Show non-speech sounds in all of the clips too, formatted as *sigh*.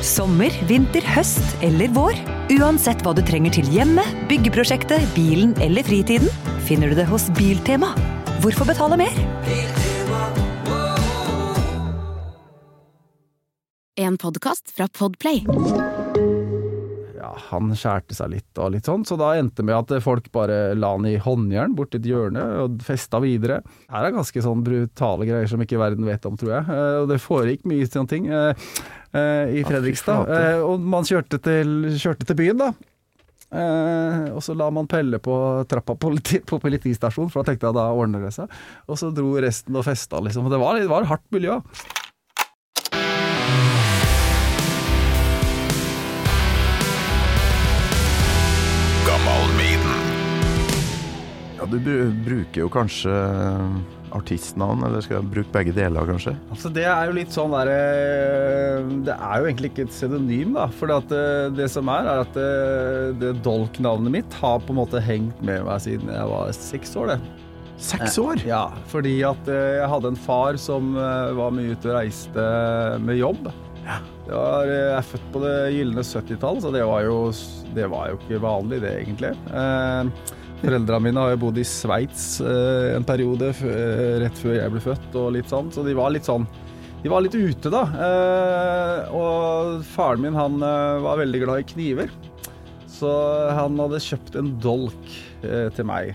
Sommer, vinter, høst eller vår. Uansett hva du trenger til hjemmet, byggeprosjektet, bilen eller fritiden, finner du det hos Biltema. Hvorfor betale mer? En podkast fra Podplay. Ja, han skjærte seg litt og litt sånn, så da endte det med at folk bare la han i håndjern borti et hjørne og festa videre. Her er ganske sånn brutale greier som ikke verden vet om, tror jeg. Eh, Og det foregikk mye sånne ting eh, eh, i Fredrikstad. Og man kjørte til, kjørte til byen, da. Eh, og så la man Pelle på trappa på, politi, på politistasjonen, for da tenkte jeg da ordner det seg. Og så dro resten og festa, liksom. Og det var, det var hardt miljø. Du bru- bruker jo kanskje artistnavn, eller skal jeg bruke begge deler, kanskje? Altså Det er jo litt sånn der eh, Det er jo egentlig ikke et pseudonym, da. For at eh, det som er, er at det, det dolk-navnet mitt har på en måte hengt med meg siden jeg var seks år, det. Seks år? Ja, fordi at eh, jeg hadde en far som eh, var mye ute og reiste med jobb. Det var, eh, jeg er født på det gylne 70-tall, så det var, jo, det var jo ikke vanlig, det egentlig. Eh, Foreldrene mine har jo bodd i Sveits eh, en periode eh, rett før jeg ble født, og litt sånn, så de var litt sånn De var litt ute, da. Eh, og faren min, han eh, var veldig glad i kniver. Så han hadde kjøpt en dolk eh, til meg.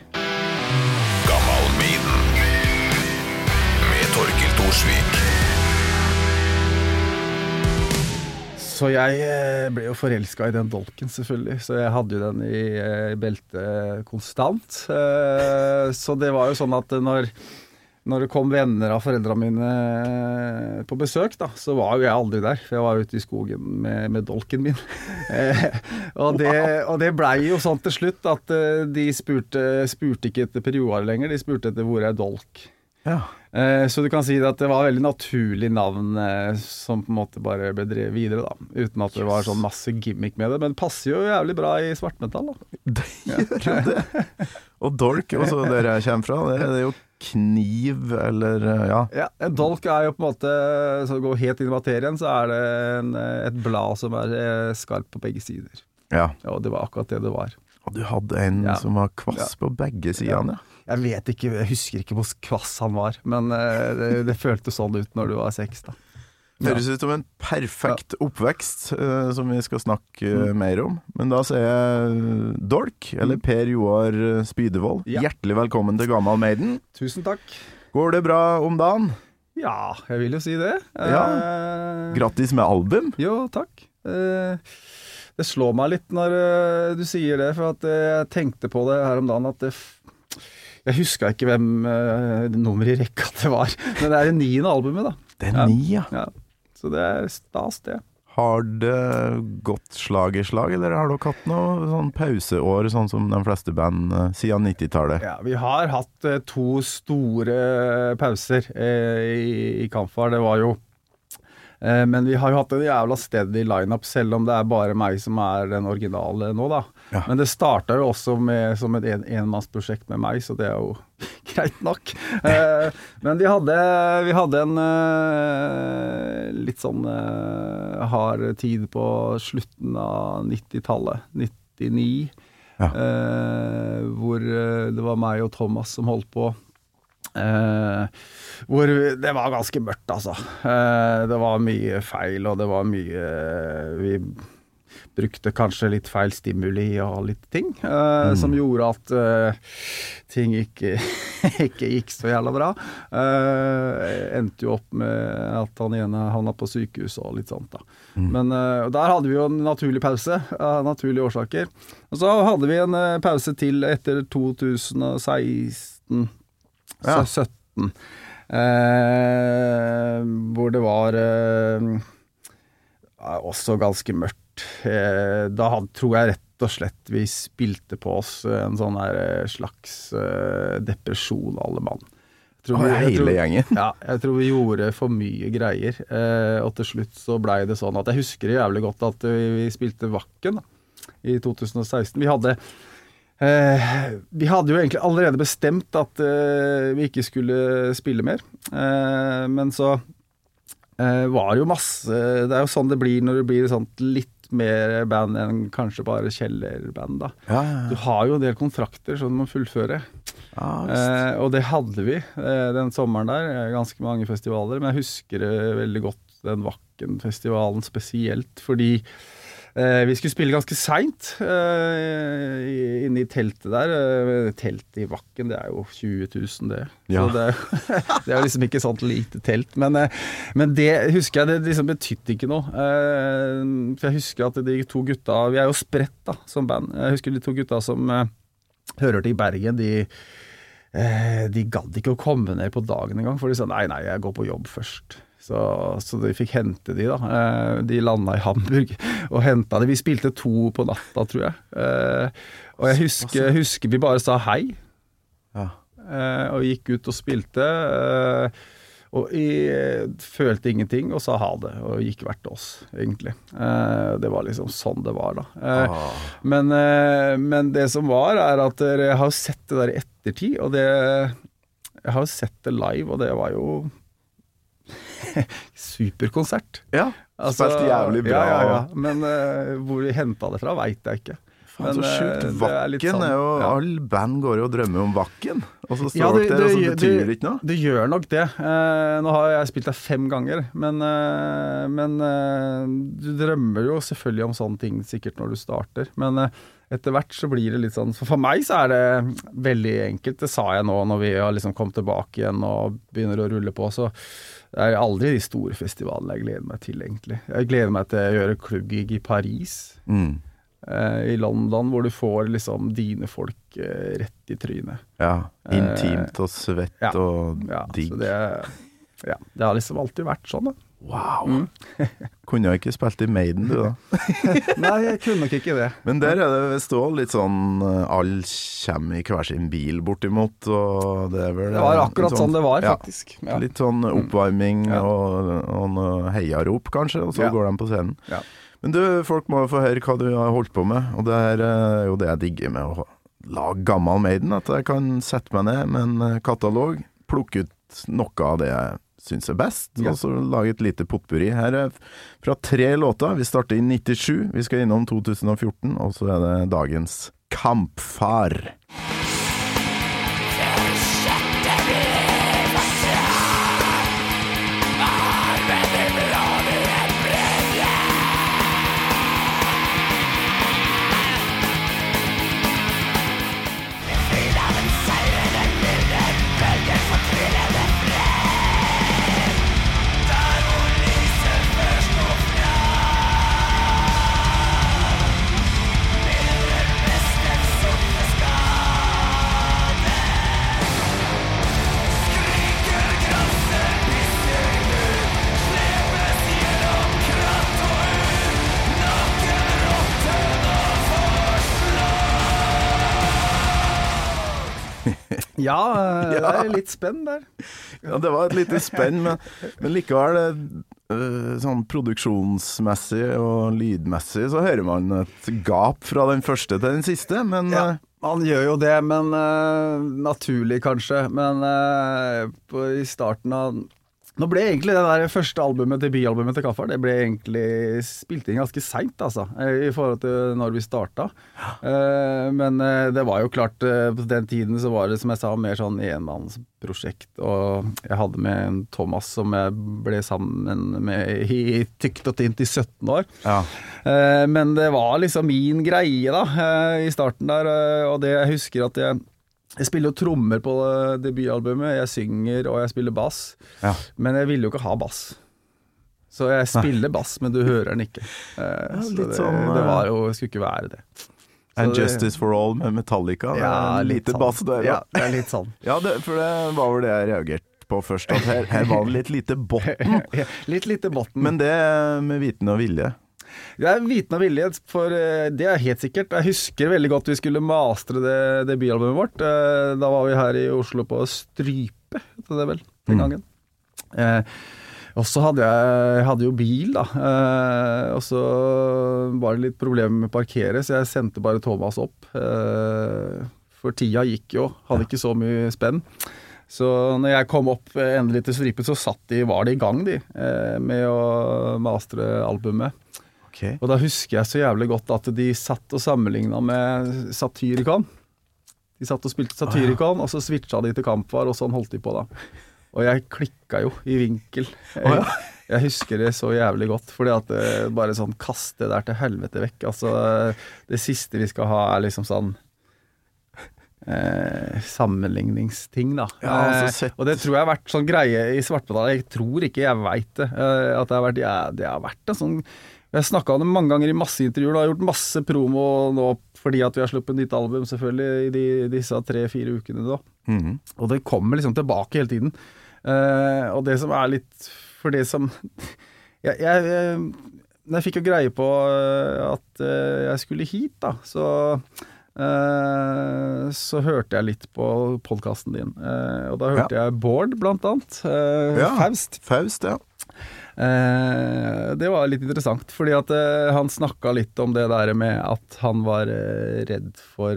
Så jeg eh, ble jo forelska i den dolken, selvfølgelig. Så jeg hadde jo den i eh, beltet konstant. Eh, Så det var jo sånn at når, når det kom venner av foreldrene mine på besøk, da, så var jo jeg aldri der. For jeg var ute i skogen med, med dolken min. *laughs* Og det, og det blei jo sånn til slutt at de spurte, spurte ikke etter perioder lenger, de spurte etter hvor er dolk. Ja. Eh, Så du kan si at det var veldig naturlig navn eh, som på en måte bare ble drevet videre, da. Uten at det var sånn masse gimmick med det. Men det passer jo jævlig bra i svartmetall, da. *laughs* Det gjør jo det. Og dolk, også der jeg kommer fra, det er jo kniv eller eh, ja. Ja, En dolk er jo på en måte Så går gå helt inn i materien, så er det en, et blad som er skarpt på begge sider. ja. Ja, og det var akkurat det det var. Og du hadde en Ja. som var kvass på begge sidene, ja. Jeg vet ikke, jeg husker ikke hvor kvass han var, men eh, det, det føltes sånn ut når du var seks, da. Høres ut som en perfekt oppvekst, uh, som vi skal snakke Mm. mer om. Men da sier jeg Dolk, eller Per Joar Spydevold, Ja. hjertelig velkommen til Gammal Maiden. Tusen takk. Går det bra om dagen? Ja, jeg vil jo si det. Ja. Grattis med album. Jo, takk. Det slår meg litt når du sier det, for at jeg tenkte på det her om dagen at det jeg huska ikke hvem uh, nummeret i rekka det var, *laughs* men det er det niende albumet, da. Det er Ja. ni, ja. Ja. Så det er stas, det. Har det gått slag i slag, eller har dere hatt noe sånn pauseår, sånn som de fleste band eh, siden 90-tallet? Ja, vi har hatt eh, to store pauser eh, i, i Kampfar. Det var jo Men vi har jo hatt en jævla steady lineup, selv om det er bare meg som er den originale nå, da. Ja. Men det starta jo også med, som et en, enmannsprosjekt med meg, så det er jo *laughs* greit nok. Eh, men vi hadde, vi hadde en eh, litt sånn eh, hard tid på slutten av 90-tallet. 99. Ja. Eh, hvor eh, det var meg og Thomas som holdt på. Eh, hvor det var ganske mørkt, altså. Uh, det var mye feil, og det var mye Vi brukte kanskje litt feil stimuli og litt ting, mm. som gjorde at ting ikke, *laughs* ikke gikk så jævla bra. Endte jo opp med at han ene havna på sykehus og litt sånt, da. Men eh, der hadde vi jo en naturlig pause, av naturlige årsaker. Og så hadde vi en pause til etter 2016 Ja. 17. Eh, hvor det var eh, også ganske mørkt. Eh, da had, tror jeg rett og slett vi spilte på oss en sånn eh, slags eh, depresjon, alle mann. Tror vi- jeg hele gjengen? Ja, jeg tror vi gjorde for mye greier. Eh, og til slutt så blei det sånn at Jeg husker det jævlig godt at vi, vi spilte Vakken da, i 2016. Vi hadde eh, Vi hadde jo egentlig allerede bestemt at eh, vi ikke skulle spille mer. Eh, men så eh, var jo masse Det er jo sånn det blir når det blir sånt litt mer band enn kanskje bare kjellerband, da. Ja, Du ja, har jo en del kontrakter som du må fullføre. ja. Eh, og det hadde vi den sommeren der. Ganske mange festivaler. Men jeg husker veldig godt den Vakken-festivalen spesielt, fordi vi skulle spille ganske seint eh, inne i teltet der. Eh, teltet i Vakken, det er jo 20 000, det. Ja. Så det, *laughs* det er jo liksom ikke sånt lite telt. Men, eh, men det husker jeg, det liksom betydde ikke noe. Eh, for jeg husker at de to gutta Vi er jo spredt da, som band. Jeg husker de to gutta som eh, hører til i Bergen, de eh, de gadd ikke å komme ned på dagen engang, for de sa nei, nei, jeg går på jobb først. Så, så de fikk hente de, da. Eh, de landa i Hamburg og henta de. Vi spilte to på natta, tror jeg. Eh, og jeg husker, husker vi bare sa hei, ja. eh, og gikk ut og spilte. Og jeg følte ingenting og sa ha det, og gikk hvert til oss, egentlig. Det var liksom sånn det var, da. Ah. men, men det som var, er at jeg har sett det der i ettertid, og det Jeg har sett det live, og det var jo *laughs* superkonsert. ja. Spilte jævlig bra. Altså, Ja, ja, ja. Men uh, hvor de henta det fra, veit jeg ikke. Faen, så sjukt. eh, er Vakken sånn- er jo ja. All band går jo og drømmer om Vakken, og så står Ja, det- dere der, og så betyr det det- ikke noe. Det gjør nok det. Eh, nå har jeg spilt der fem ganger, men, eh, men eh, du drømmer jo selvfølgelig om sånne ting sikkert når du starter. Men eh, etter hvert så blir det litt sånn For, for meg så er det veldig enkelt. Det sa jeg nå når vi har liksom kommet tilbake igjen og begynner å rulle på. Så det er aldri de store festivalene jeg gleder meg til, egentlig. Jeg gleder meg til å gjøre klubbgig i Paris. Mm. eh, I London, hvor du får liksom dine folk eh, rett i trynet. Ja. Intimt og svett ja. og Ja, så det, ja, det har liksom alltid vært sånn, da. Wow. Mm. *laughs* Kunne jo ikke spilt i Maiden, du, da. *laughs* Nei, jeg kunne nok ikke det. Men der er det visst òg litt sånn eh, Alle kommer i hver sin bil, bortimot, og det er vel Det var akkurat sånn, sånn det var, ja, faktisk. Ja. Litt sånn oppvarming Ja. og, og noe heiarop, kanskje, og så Ja. går de på scenen. Ja. Men du, folk må jo få høre hva du har holdt på med, og det er eh, jo det jeg digger med å lage gammel Maiden, at jeg kan sette meg ned med en eh, katalog, plukke ut noe av det jeg syns er best, Ja. og så lage et lite potpurri. Her er fra tre låter. Vi starter i 97, vi skal innom 2014, og så er det dagens Kampfar. Ja, eh, det er litt spenn der. Ja, det var et lite spenn, men, men likevel eh, sånn produksjonsmessig og lydmessig så hører man et gap fra den første til den siste, men Ja, eh, man gjør jo det, men uh, naturlig kanskje. Men uh, på, i starten av Nå ble egentlig det der første albumet, debutalbumet til Kaffar, det ble egentlig spilt inn ganske seint, altså. I forhold til når vi starta. Eh, men eh, det var jo klart, eh, på den tiden så var det som jeg sa, mer sånn enmannsprosjekt. Og jeg hadde med en Thomas som jeg ble sammen med i tykt og tynt i 17 år. ja. Men det var liksom min greie da, i starten der, og det jeg husker at jeg jeg spiller jo trommer på eh, debutalbumet, jeg synger og jeg spiller bass, Ja. men jeg ville jo ikke ha bass. Så jeg spiller bass, men du hører den ikke. Ja, så det, sånn, det eh, var jo, skulle ikke være det. And det- Justice for All med Metallica. Ja, lite sånn. bass der, Ja, det er litt sånn. *laughs* ja det, for det var vel det jeg reagerte på først, at her, her var det litt lite botten. *laughs* litt lite botten. Men det med viten og vilje. Det er viten og vilje, for eh, det er helt sikkert. Jeg husker veldig godt vi skulle mastre det debutalbumet vårt. Eh, Da var vi her i Oslo på Strype, het det vel, den Mm. gangen. Eh, og så hadde jeg, jeg hadde jo bil, da. Eh, og så var det litt problemer med å parkere, så jeg sendte bare Thomas opp. Eh, for tida gikk jo, hadde ikke så mye spenn. Så når jeg kom opp endelig til stripen, så satt de, var de i gang, de, med å mastre albumet. Ok. Og da husker jeg så jævlig godt at de satt og sammenligna med Satyricon. De satt og spilte Satyricon, og så switcha de til Kampvar, og sånn holdt de på da. Og jeg klikka jo i vinkel. Jeg, jeg husker det så jævlig godt, fordi at det bare sånn Kast det der til helvete vekk. Altså, det siste vi skal ha, er liksom sånn eh, sammenligningsting, da. Ja, altså, Eh, og det tror jeg har vært sånn greie i Svartbetale. Jeg tror ikke jeg veit det. eh, at det har vært, ja, det har vært en sånn Jeg har snakka om det mange ganger i masse intervjuer. og har gjort masse promo nå fordi at vi har sluppet nytt album, selvfølgelig, i de, disse tre-fire ukene da. Mm -hmm. Og det kommer liksom tilbake hele tiden. Uh, og det som er litt For det som *laughs* Jeg, jeg, jeg, jeg fikk jo greie på eh, at eh, jeg skulle hit, da, så Uh, så hørte jeg litt på podkasten din. Uh, og da hørte jeg Bård, blant annet. Uh, Ja. Faust. Faust, ja. Eh, det var litt interessant, fordi at eh, han snakka litt om det der med at han var eh, redd for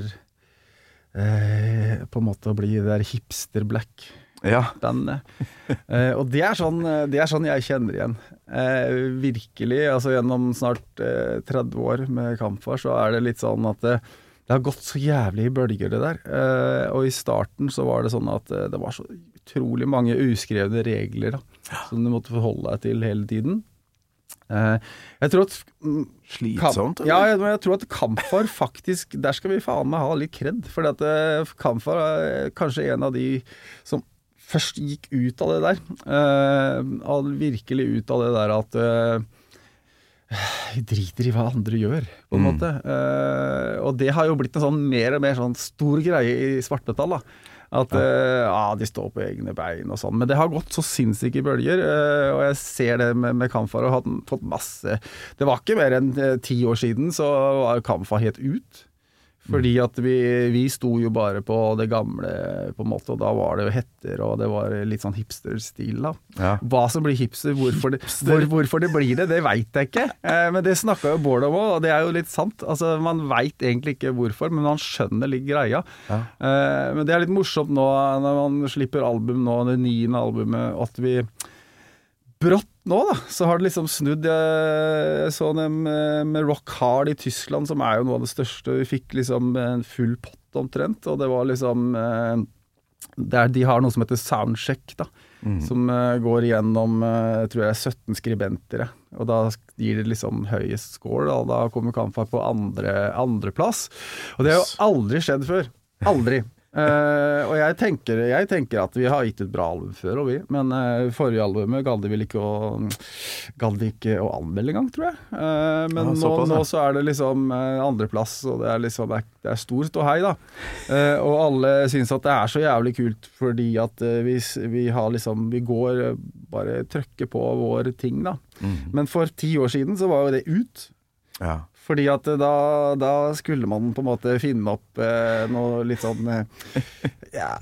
eh, på en måte å bli det der hipster-black Ja. Eh, og det er, sånn, det er sånn jeg kjenner igjen. Eh, virkelig. Altså gjennom snart eh, 30 år med Kampfar, så er det litt sånn at det, det har gått så jævlig i bølger, det der. Eh, og i starten så var det sånn at det var så utrolig mange uskrevne regler da, som du måtte forholde deg til hele tiden. Uh, jeg tror at mm, Slitsomt, ja, jeg, men jeg tror at Kampfar *laughs* faktisk Der skal vi faen meg ha litt kred. For at eh, Kampfar er kanskje en av de som først gikk ut av det der. Uh, virkelig ut av det der at vi *sighs* driter i hva andre gjør, på en måte. Eh, og det har jo blitt en sånn mer og mer sånn stor greie i svartmetall. da. At eh, ja, de står på egne bein og sånn. Men det har gått så sinnssyke bølger. eh, og jeg ser det med, med Kamfar og har fått masse Det var ikke mer enn eh, ti år siden så var Kamfar helt ut. Fordi at vi, vi sto jo bare på det gamle, på en måte, og da var det jo hetter, og det var litt sånn hipster-stil, da. Ja. Hva som blir hipster, hvorfor det, hvor, hvorfor det blir det, det veit jeg ikke. Eh, men det snakka jo Bård om òg, og det er jo litt sant. Altså, Man veit egentlig ikke hvorfor, men man skjønner litt greia. Ja. Eh, men det er litt morsomt nå når man slipper album nå, det niende albumet, at vi brått nå, da, så har det liksom snudd. Jeg, så dem med, med Rock Hard i Tyskland, som er jo noe av det største. Vi fikk liksom en full pott omtrent, og det var liksom eh, der De har noe som heter Soundcheck, da. Som eh, går igjennom eh, tror jeg 17 skribenter. Og da gir det liksom høyest score. Da, da kommer Kampfar på andre plass, Og det har jo aldri skjedd før. Aldri. Eh, og jeg tenker, jeg tenker at vi har gitt et bra album før, og vi. Men uh, forrige albumet gadd vi ikke å Gadd ikke å anmelde engang, tror jeg. Uh, men Ja, nå, nå så er det liksom uh, andreplass, og det er liksom Det er, det er stor ståhei, da. Og alle syns at det er så jævlig kult fordi at vi, vi har liksom Vi går bare trykker på vår ting, da. Men for ti år siden så var jo det ut. ja. Fordi at eh, da, da skulle man på en måte finne opp eh, noe litt sånn eh, ja,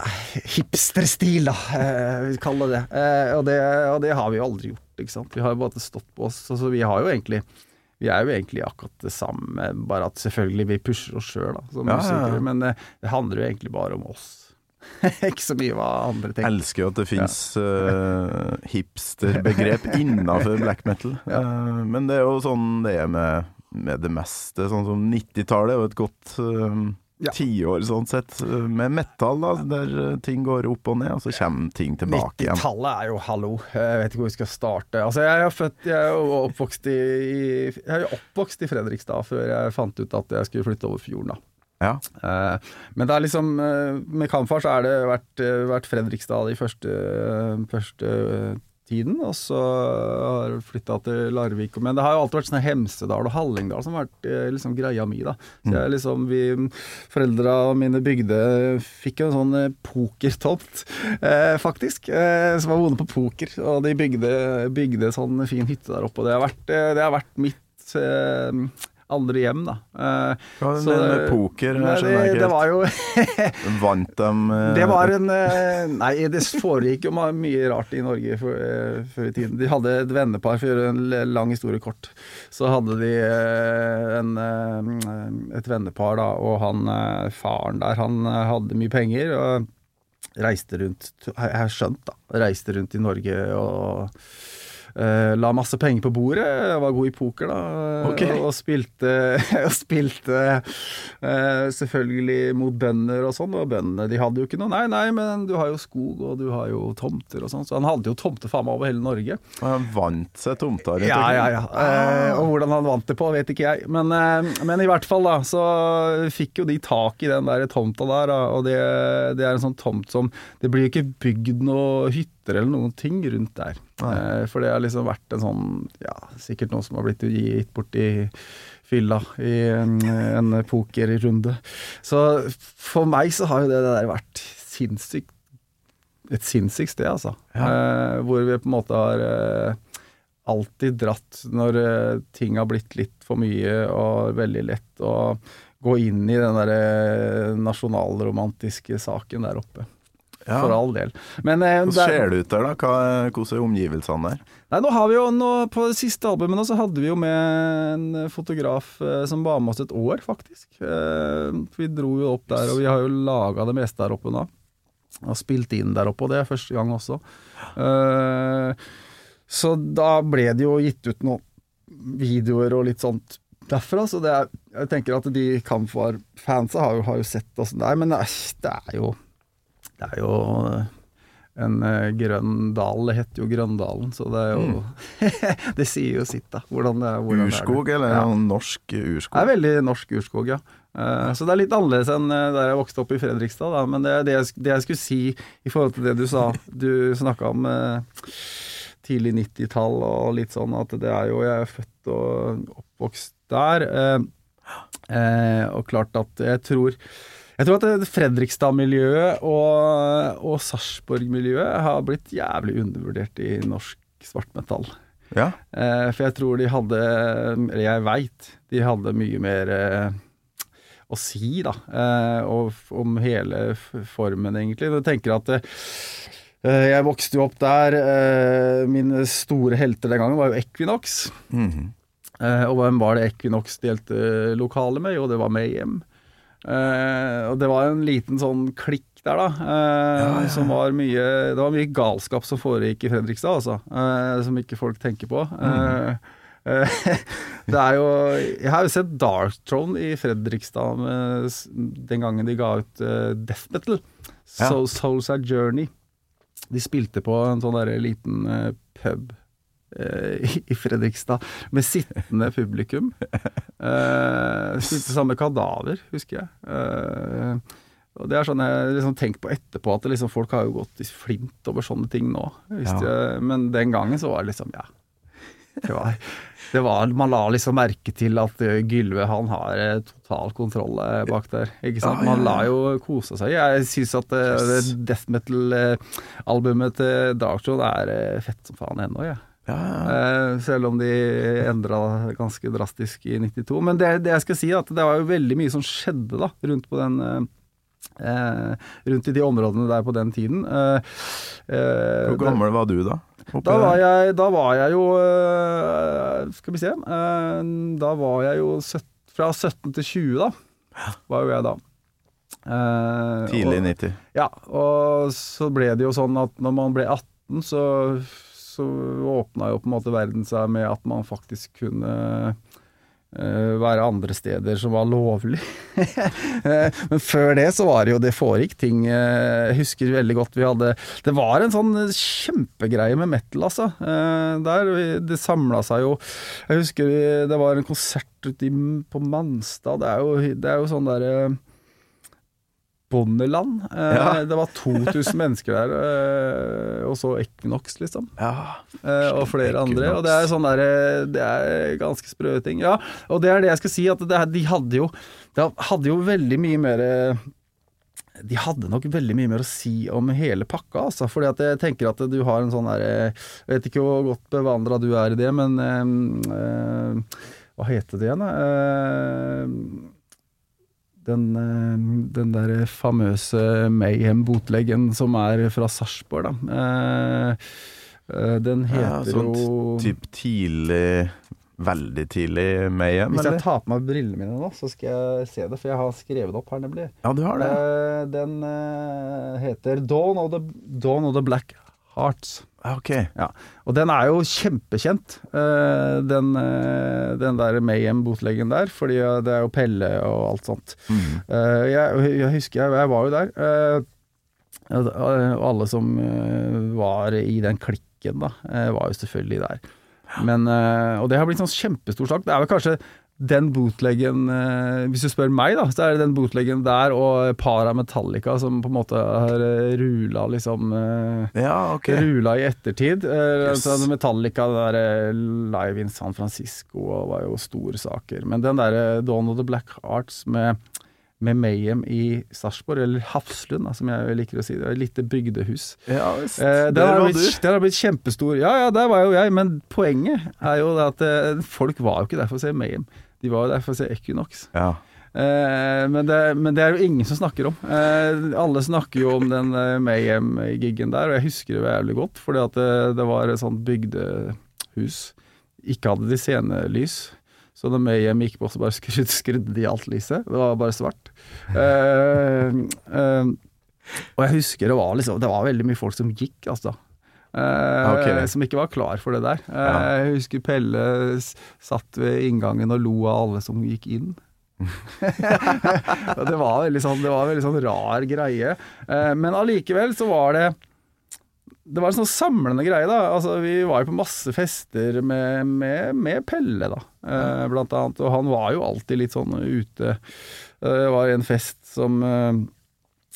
hipsterstil, da, eh, vi kaller det. Eh, og det. Og det har vi jo aldri gjort, ikke sant. Vi har jo bare stått på oss. Altså, vi har jo egentlig vi er jo egentlig akkurat det samme, bare at selvfølgelig vi pusher oss sjøl som Ja, ja, ja. musikere. Men eh, det handler jo egentlig bare om oss. *laughs* ikke så mye hva andre tenker. Elsker jo at det fins hipsterbegrep *laughs* innafor black metal. Uh, men det er jo sånn det er med, med det meste. Sånn som 90-tallet og et godt uh, Ja. tiår sånn sett, eh, med metal, da, der eh, ting går opp og ned, og så kommer ting tilbake igjen. 90-tallet er jo hallo. Jeg vet ikke hvor vi skal starte. Altså, jeg er, født, jeg er oppvokst i, jeg er oppvokst i Fredrikstad før jeg fant ut at jeg skulle flytte over fjorden. da. Ja. Eh, men det er liksom eh, med Kamfar så har det vært, eh, vært Fredrikstad i første, første tiden, og så har jeg flytta til Larvik. Men det har jo alltid vært sånn Hemsedal og Hallingdal som har vært eh, liksom greia mi, da. Så jeg liksom, vi Foreldra mine bygde Fikk jo en sånn eh, pokertomt, eh, faktisk, eh, som var vonde på poker. Og de bygde, bygde sånn fin hytte der oppe, og det har vært, eh, det har vært mitt eh, andre hjem, da. Eh, Hva er så- med poker? Nei, det, det var jo *laughs* Vant dem uh... Det var en eh, Nei, det foregikk jo mye rart i Norge for, eh, før i tiden. De hadde et vennepar, for å gjøre en lang historie kort. Så hadde de eh, en, eh, et vennepar, da, og han eh, faren der, han eh, hadde mye penger. og reiste rundt Jeg har skjønt, da. Reiste rundt i Norge og eh, la masse penger på bordet. Jeg var god i poker, da. Okay. Og spilte, *laughs* og spilte eh, selvfølgelig mot bønder og sånn. Og bøndene de hadde jo ikke noe Nei, nei, men du har jo skog, og du har jo tomter og sånn. Så han hadde jo tomter faen meg over hele Norge. Og han vant seg rundt Ja, ja, ja. Eh, og hvordan han vant det på, vet ikke jeg. Men, eh, men i hvert fall, da, så fikk jo de tak i den der tomta der. Og det, det er en sånn tomt som Det blir jo ikke bygd noe hytter eller noen ting rundt der. Eh, for det har liksom vært en sånn Ja, sikkert noe som har blitt gitt bort i fylla i en, en pokerrunde. Så for meg så har jo det der vært sinnssykt et sinnssykt sted, altså. Eh, hvor vi på en måte har eh, alltid dratt når eh, ting har blitt litt for mye og veldig lett å gå inn i den der eh, nasjonalromantiske saken der oppe. Ja. For all del. Men eh, Hvordan det er- ser det ut der, da? Hva, hvordan er omgivelsene der? Nei, nå har vi jo nå, På det siste albumet nå så hadde vi jo med en fotograf eh, som var med oss et år, faktisk. Eh, vi dro jo opp der, og vi har jo laga det meste der oppe nå. Og spilt inn der oppe, og det er første gang også. Eh, så da ble det jo gitt ut noen videoer og litt sånt derfra, så det er, jeg tenker at de Kamfar-fansa har, har jo sett åssen det er, men det er, det er jo Det er jo en eh, grønn dal, det heter jo Grøndalen, så det er jo *laughs* Det sier jo sitt, da. Hvordan det. Hvordan det er. Urskog, eller Ja. norsk urskog? Det er veldig norsk urskog, ja. Eh, Så det er litt annerledes enn eh, der jeg vokste opp i Fredrikstad, da. Men det det jeg, det jeg skulle si i forhold til det du sa. Du snakka om uh, tidlig 90-tall og litt sånn at det er jo Jeg er født og oppvokst der. Uh, Og klart at jeg tror jeg tror at Fredrikstad-miljøet og, og Sarpsborg-miljøet har blitt jævlig undervurdert i norsk svartmetall. Ja. Eh, for jeg tror de hadde Eller jeg veit de hadde mye mer eh, å si, da. Eh, og om hele formen, egentlig. Jeg tenker at jeg vokste jo opp der. Mine store helter den gangen var jo Equinox. Mm -hmm. og hvem var det Equinox delte lokale med? Jo, det var Mayhem. Eh, og det var en liten sånn klikk der, da. Eh, Som var mye Det var mye galskap som foregikk i Fredrikstad, altså. Uh, som ikke folk tenker på. Eh, *laughs* det er jo Jeg har jo sett Darkthrone i Fredrikstad med, den gangen de ga ut Death Metal. Ja. So, Souls Are Journey. De spilte på en sånn der liten pub *laughs* i- i Fredrikstad med sittende publikum. Eh, spilte sammen med Kadaver, husker jeg. Eh, og det er sånn jeg liksom tenker på etterpå, at liksom, folk har jo gått i flint over sånne ting nå. Ja. Jeg, men den gangen så var det liksom, ja. Det var, *laughs* det var, man la liksom merke til at eh, Gylve han har eh, total kontroll eh, bak der. Ikke sant? Man la jo kose seg. Jeg syns at eh, det death metal-albumet til Darkthrone er eh, fett som faen ennå, jeg. Ja, ja. ja. selv om de endra ganske drastisk i 92. Men det, det jeg skal si, er at det var jo veldig mye som skjedde da, rundt på den eh, eh, Rundt i de områdene der på den tiden. Eh, eh, Hvor gammel var du da? Da var, jeg, da var jeg jo Skal vi se. da var jeg jo søt, fra 17 til 20, da. Var jo jeg da. Tidlig Tidlig og, 90. Ja, og så ble det jo sånn at når man ble 18, så, så åpna jo på en måte verden seg med at man faktisk kunne eh, være andre steder som var lovlig. *laughs* Eh, Men før det så var det jo Det foregikk ting eh, Jeg husker veldig godt vi hadde Det var en sånn kjempegreie med metal, altså. Der Det samla seg jo Jeg husker det var en konsert ute på Manstad. Det er jo, det er jo sånn derre Bondeland. Eh, Ja. Det var 2000 *laughs* mennesker der, eh, og så Equinox, liksom. Ja. Eh, og flere Equinox. andre. Og det er sånn der, Det er ganske sprø ting. Ja, og det er det jeg skal si, at det, de hadde jo De hadde jo veldig mye mer de hadde nok veldig mye mer å si om hele pakka, altså. Fordi at jeg tenker at du har en sånn derre Jeg vet ikke hvor godt bevandra du er i det, men øh, Hva heter det igjen, da? Eh, den, eh, den der famøse Mayhem-botleggen som er fra Sarpsborg, da. Eh, eh, den Ja, heter sånt jo Typ tidlig veldig tidlig Mayhem, Hvis jeg tar på meg brillene mine nå, så skal jeg se det, for jeg har skrevet det opp her, nemlig. Ja, du har det. Den heter Dawn of the, Dawn of the Black Hearts. Ja, ok. Ja, og den er jo kjempekjent, eh, den, eh, den der Mayhem-botlegen der, fordi det er jo Pelle og alt sånt. Eh, jeg, jeg husker jeg, jeg var jo der, og alle som var i den klikken da, var jo selvfølgelig der. Men, og det har blitt sånn kjempestor sak. Det er vel kanskje den bootleggen eh, Hvis du spør meg, da, så er det den bootleggen der og Para Metallica som på en måte har eh, rula liksom eh, Ja, okay. Rula i ettertid. Yes. Metallica der, live in San Francisco var jo store saker. Men den derre Dawn of the Black Arts med, med Mayhem i Sarpsborg, eller Hafslund, da, som jeg liker å si. Det er et lite bygdehus. Ja, visst. Eh, den, Der har var blitt, den har blitt kjempestor. Ja, ja, der var jo jeg, men poenget er jo at folk var jo ikke der for å se Mayhem. De var der for å se Equinox. Ja. Eh, men, det, men det er jo ingen som snakker om. Eh, alle snakker jo om den eh, Mayhem-giggen der, og jeg husker det jævlig godt, fordi at det, det var et sånt bygdehus. Ikke hadde de scenelys. Så da Mayhem gikk på, så bare skrudde, skrudde de alt lyset. Det var bare svart. Eh, eh, og jeg husker det var liksom Det var veldig mye folk som gikk, altså. Eh, Ok. Som ikke var klar for det der. Eh. Jeg husker Pelle satt ved inngangen og lo av alle som gikk inn. *laughs* Det var veldig sånn, det var veldig sånn rar greie. Eh, men allikevel så var det det var en sånn samlende greie, da. Altså, vi var jo på masse fester med, med, med Pelle, da, eh, blant annet. Og han var jo alltid litt sånn ute. Det var en fest som eh,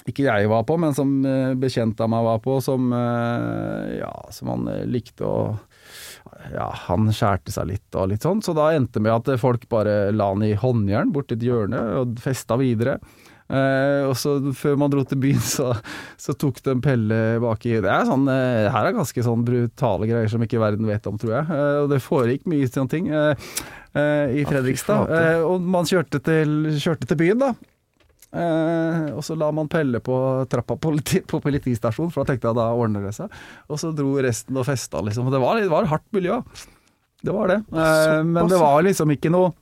ikke jeg var på, men som eh, bekjent av meg var på, som, eh, ja, som han eh, likte å ja, han skjærte seg litt og litt sånn, så da endte det med at folk bare la han i håndjern borti et hjørne og festa videre. Eh, og så før man dro til byen, så, så tok de Pelle baki Det er sånn, eh, her er ganske sånn brutale greier som ikke verden vet om, tror jeg. Eh, og det foregikk mye sånne ting i Fredrikstad. Og man kjørte til, kjørte til byen, da. Eh, og så la man Pelle på trappa på, politi, på politistasjonen, for da tenkte jeg da ordner det seg. Og så dro resten og festa, liksom. Og det var, det var hardt miljø. Det var det. Eh, men det var liksom ikke noe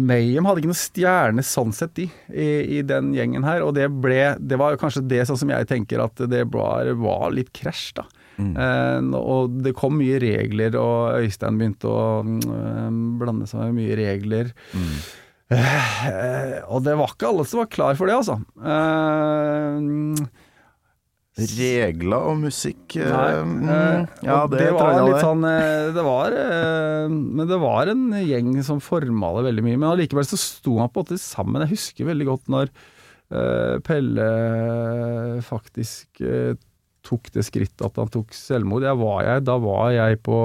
Mayhem hadde ikke noe stjerne sånn sett i, i, i den gjengen her, og det ble Det var kanskje det sånn som jeg tenker at det var, var litt krasj, da. Eh, og det kom mye regler, og Øystein begynte å mm, blande seg med mye regler. Eh, og det var ikke alle som var klar for det, altså. Eh, Regler og musikk eh, Nei, mm, eh, Ja, det, det var litt sånn eh, Det var eh, Men det var en gjeng som forma det veldig mye. Men allikevel så sto man på en måte sammen. Jeg husker veldig godt når eh, Pelle faktisk eh, tok det skrittet at han tok selvmord. Jeg var jeg, da var jeg på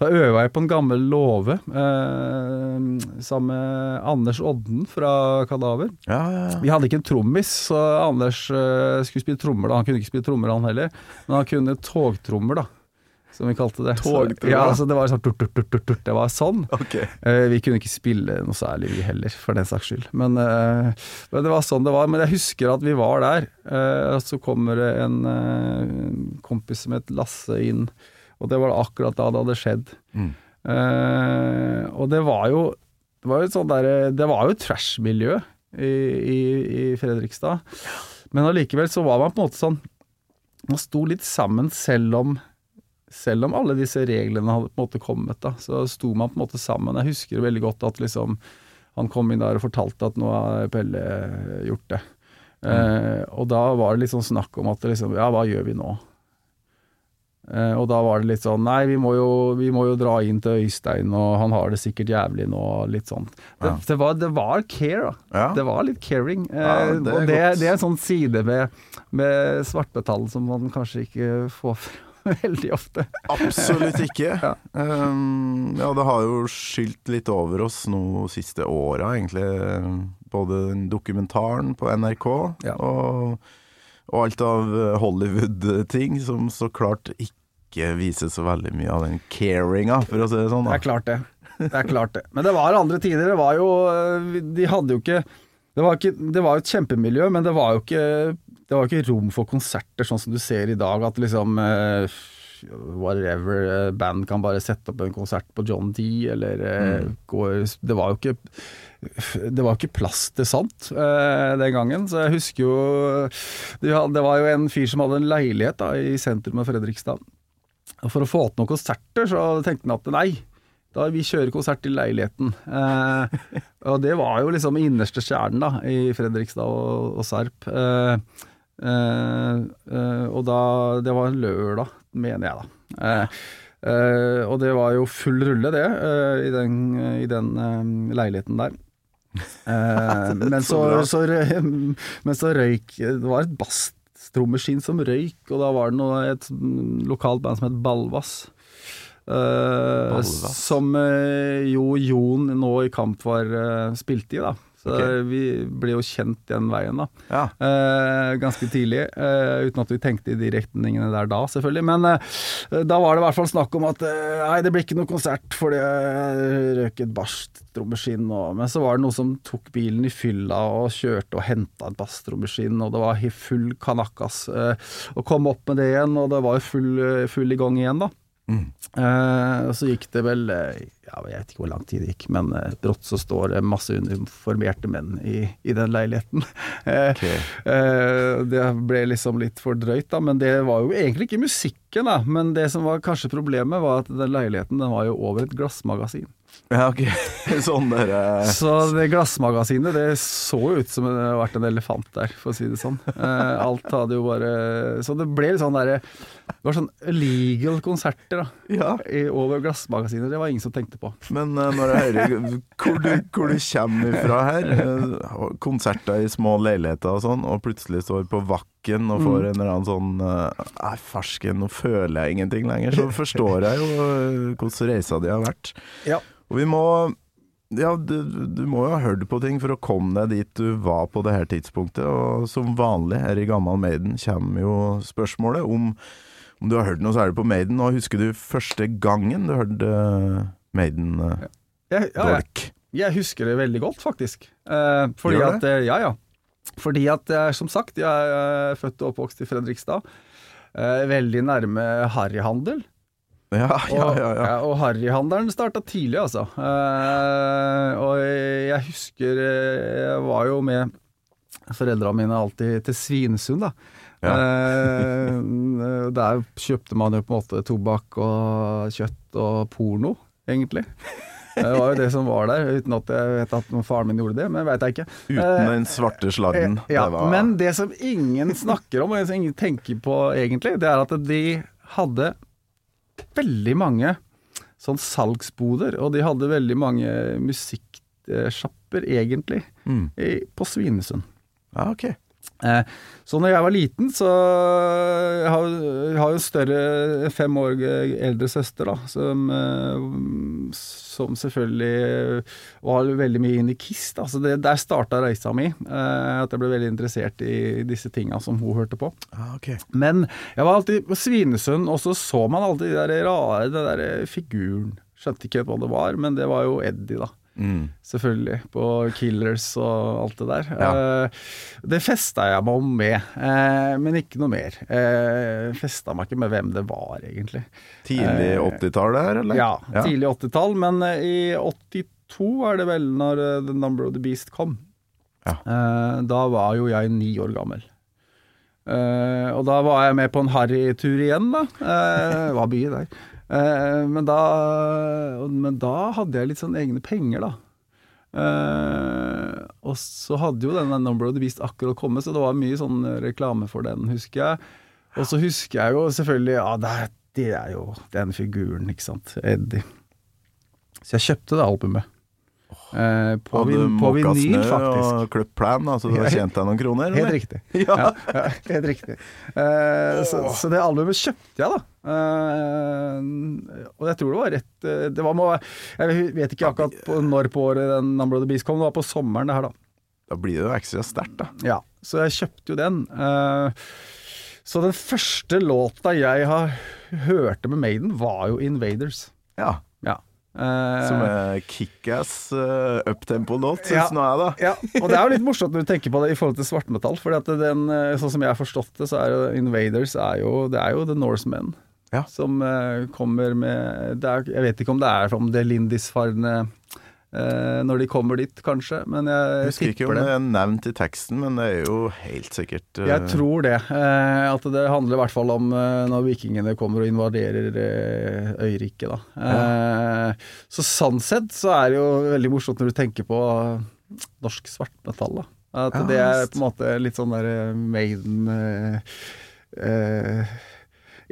Da øva jeg på en gammel låve eh, sammen med Anders Odden fra Kadaver. Ja, ja, ja. Vi hadde ikke en trommis, så Anders eh, skulle spille trommer. da Han kunne ikke spille trommer, han heller, men han kunne togtrommer, da. Som vi kalte det. Så, ja, altså det var sånn turt, turt, turt, turt. Det var sånn. Okay. Uh, vi kunne ikke spille noe særlig, vi heller, for den saks skyld. Men, uh, men det var sånn det var. Men jeg husker at vi var der. Uh, så kommer det en kompis som het Lasse inn, og det var akkurat da det hadde skjedd. Mm. Og det var jo Det var jo et sånn der, Det var jo trash-miljø i, i, i Fredrikstad. Men allikevel så var man på en måte sånn Man sto litt sammen selv om selv om alle disse reglene hadde på en måte kommet, da, så sto man på en måte sammen. Jeg husker veldig godt at liksom han kom inn der og fortalte at nå har Pelle gjort det. Eh, og da var det litt sånn snakk om at liksom, ja, hva gjør vi nå? Eh, og da var det litt sånn Nei, vi må, jo, vi må jo dra inn til Øystein, og han har det sikkert jævlig nå, litt sånn. Det, Ja. det, var, det var care, da. Ja. Det var litt caring. Eh, Ja, det og det, er en sånn side med, med svartmetall som man kanskje ikke får frem *laughs* veldig ofte. Absolutt ikke. *laughs* Ja. Um, ja, det har jo skylt litt over oss nå siste åra, egentlig. Både dokumentaren på NRK Ja. og, og alt av Hollywood-ting som så klart ikke viser så veldig mye av den caringa, for å si det sånn. Det er klart det. Det er klart det. Men det var andre tider. Det var jo De hadde jo ikke Det var, ikke, det var et kjempemiljø, men det var jo ikke Det var ikke rom for konserter sånn som du ser i dag, at liksom uh, whatever eh, band kan bare sette opp en konsert på John D, eller mm. gå Det var jo ikke det var ikke plass til sant eh, den gangen, så jeg husker jo Det var jo en fyr som hadde en leilighet da, i sentrum av Fredrikstad. Og For å få til noen konserter, så tenkte han at nei, da vi kjører konsert i leiligheten. Eh, og det var jo liksom innerste kjernen da, i Fredrikstad og, og Serp. Eh, eh, eh, og da Det var en lørdag, mener jeg, da. Eh, eh, og det var jo full rulle, det, eh, i den, i den eh, leiligheten der. Eh, *laughs* men, så, så *laughs* men så røyk Det var et basstrommaskin som røyk, og da var det noe, et lokalt band som het Balvas. Uh, som uh, jo Jon nå i kamp var uh, spilt i, da. Så okay. vi ble jo kjent den veien, da. Ja. Eh, ganske tidlig, eh, uten at vi tenkte i de retningene der da, selvfølgelig. Men eh, da var det i hvert fall snakk om at eh, nei, det blir ikke noe konsert fordi jeg røk et basstrommeskinn. og- Men så var det noe som tok bilen i fylla og kjørte og henta et basstrommeskinn, og det var full kanakkas. Eh, og kom opp med det igjen, og det var full, full i gang igjen, da. Eh, og så gikk det vel eh, ja, Jeg vet ikke hvor lang tid det gikk, men uh, brått så står det masse uniformerte menn i, i den leiligheten. *laughs* Eh, det ble liksom litt for drøyt, da, men det var jo egentlig ikke musikken, da. Men det som var kanskje problemet, var at den leiligheten den var jo over et glassmagasin. Ja, ok. *laughs* Sånn derre Så det glassmagasinet det så ut som det hadde vært en elefant der, for å si det sånn. Eh, alt hadde jo bare Så det ble litt sånn derre Det var sånn illegal konserter da, Ja. i, over glassmagasinet. Det var ingen som tenkte på. Men eh, når jeg hører hvor du, hvor du kommer fra her, eh, konserter i små leiligheter og sånn, og plutselig står på Vakken og får en eller annen sånn eh, Nei, farsken, nå føler jeg ingenting lenger. Så forstår jeg jo eh, hvordan reisa di har vært. Ja. Og vi må ja, du, du må jo ha hørt på ting for å komme deg dit du var på det her tidspunktet, og som vanlig her i Gammal Maiden kommer jo spørsmålet om om du har hørt noe særlig på Maiden, og husker du første gangen du hørte eh, Maiden eh, Jeg, ja, jeg, jeg husker det veldig godt, faktisk. Uh, fordi at Ja, ja. Fordi at jeg, som sagt, jeg er født og oppvokst i Fredrikstad. Eh, veldig nærme harryhandel. Ja, ja, Og, ja. ja. og harryhandelen starta tidlig, altså. Eh, og jeg husker eh, jeg var jo med foreldrene mine alltid til Svinesund, da. Eh, *laughs* der kjøpte man jo på en måte tobakk og kjøtt og porno, egentlig. Det var jo det som var der, uten at jeg vet at faren min gjorde det, men veit jeg ikke. Uten den svarte sladden. Eh, Ja, det var, Men det som ingen snakker om, og som ingen tenker på egentlig, det er at de hadde veldig mange sånn salgsboder, og de hadde veldig mange musikksjapper, egentlig, Mm. i, på Svinesund. Ja, ok. Eh, så når jeg var liten, så Jeg har, jeg jo en større, fem år eldre søster, da, som, eh, som selvfølgelig var veldig mye inn i Kiss. Da. Så det, der starta reisa mi. Eh, at jeg ble veldig interessert i disse tinga som hun hørte på. Ah, okay. Men jeg var alltid på Svinesund, og så så man alltid de der rare den der figuren. Skjønte ikke hva det var, men det var jo Eddie, da. Mm. Selvfølgelig. På Killers og alt det der. Ja. Uh, det festa jeg meg om med, uh, men ikke noe mer. Uh, festa meg ikke med hvem det var, egentlig. Tidlig Eh, 80-tall der, eller? Ja, tidlig 80-tall, men eh, i 82 er det vel når eh, The Number of the Beast kom. Ja. Eh, da var jo jeg ni år gammel. Eh, og da var jeg med på en harrytur igjen, da. Uh, var mye der. Eh, men, da, men da hadde jeg litt sånn egne penger, da. Eh, og så hadde jo denne Number of the Beast akkurat kommet, så det var mye sånn reklame for den, husker jeg. Og så husker jeg jo selvfølgelig Ja, det er, det er jo den figuren, ikke sant. Eddie. Så jeg kjøpte det albumet. Eh, på, Hadde vin, på vinyl, snø faktisk. og klipp plan, så du har tjent deg noen kroner? Helt eller? riktig. *laughs* Ja. Ja, helt riktig. Eh, så, så det albumet kjøpte jeg, da. Eh, og jeg tror det var rett eh, Det var med, Jeg vet ikke akkurat på, når på året den Number of the Beast kom, det var på sommeren det her, da. Da blir det jo ekstra sterkt, da. Ja, så jeg kjøpte jo den. Eh, så den første låta jeg har hørte med Maiden, var jo 'Invaders'. Ja. Eh, Som er kickass uh, uptempo-låt, syns Ja. nå jeg, da. Ja, og det er jo litt morsomt når du tenker på det i forhold til svartmetall. For den, eh, sånn som jeg har forstått det, så er jo Invaders er jo, det er jo The Norsemen. Ja. Som uh, kommer med er, Jeg vet ikke om det er om det Lindisfarne eh, når de kommer dit, kanskje, men jeg, Jeg husker ikke om det. er nevnt i teksten, men det er jo helt sikkert uh... Jeg tror det. Eh, at det handler i hvert fall om eh, når vikingene kommer og invaderer eh, øyriket, da. Eh, så sånn sett så er det jo veldig morsomt når du tenker på norsk svartmetall, da. At Ja, det er på en måte litt sånn der eh, Maiden eh, eh,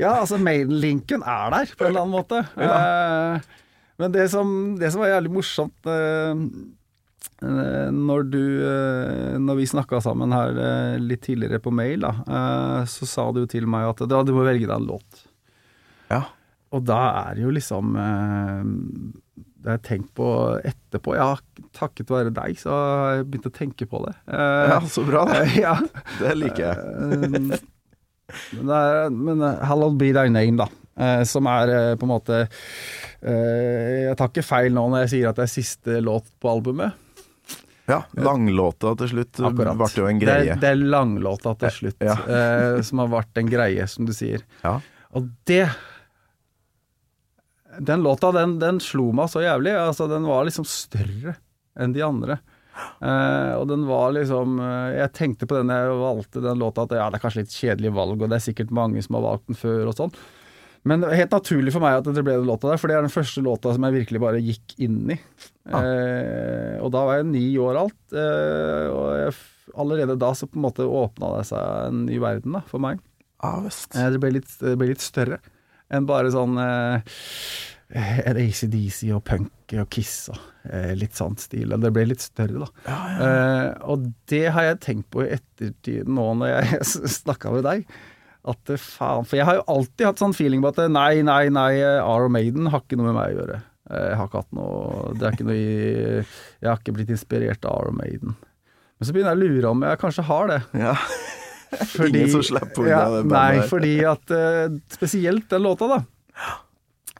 Ja, altså Maiden-linken er der, på en eller annen måte. Eh, men det som, det som var jævlig morsomt eh, Eh, Når du eh, Når vi snakka sammen her litt tidligere på mail, da, eh, så sa du til meg at du må velge deg en låt. Ja. Og da er det jo liksom Det har jeg tenkt på etterpå. Ja, takket være deg, så har jeg begynt å tenke på det. Eh, ja, så bra, Det, *laughs* ja. Det liker jeg. Men, det er, men Hallowed Be Thy Name, da. Eh, som er eh, på en måte eh, Jeg tar ikke feil nå når jeg sier at det er siste låt på albumet. Ja, Langlåta til slutt Akkurat. ble jo en Det greie. er, det er langlåta til slutt, Ja. som har vært en greie, som du sier. Ja. Og det Den låta, den, den slo meg så jævlig. Altså, den var liksom større enn de andre. Uh, og den var liksom uh, Jeg tenkte på den jeg valgte den låta, at ja, det er kanskje litt kjedelig valg, og det er sikkert mange som har valgt den før og sånn. Men det var helt naturlig for meg at det ble den låta der, for det er den første låta som jeg virkelig bare gikk inn i. Eh, og da var jeg ni år alt, eh, og jeg, allerede da så på en måte åpna det seg en ny verden da, for meg. Ah. Eh, det, ble litt, det ble litt større enn bare sånn eh, eh, ACDC og punk og Kiss og eh, litt sånn stil. Det ble litt større, da. Eh, og det har jeg tenkt på i ettertid nå når jeg *laughs* snakka med deg. At eh, faen For jeg har jo alltid hatt sånn feeling på at eh, nei, nei, nei, Arrow Maiden har ikke noe med meg å gjøre. Eh, Jeg har ikke hatt noe Det er ikke noe i Jeg har ikke blitt inspirert av Arrow Maiden. Men så begynner jeg å lure om jeg kanskje har det. Ja. *laughs* Ingen som slipper unna det bandet Nei, fordi at eh, Spesielt den låta, da.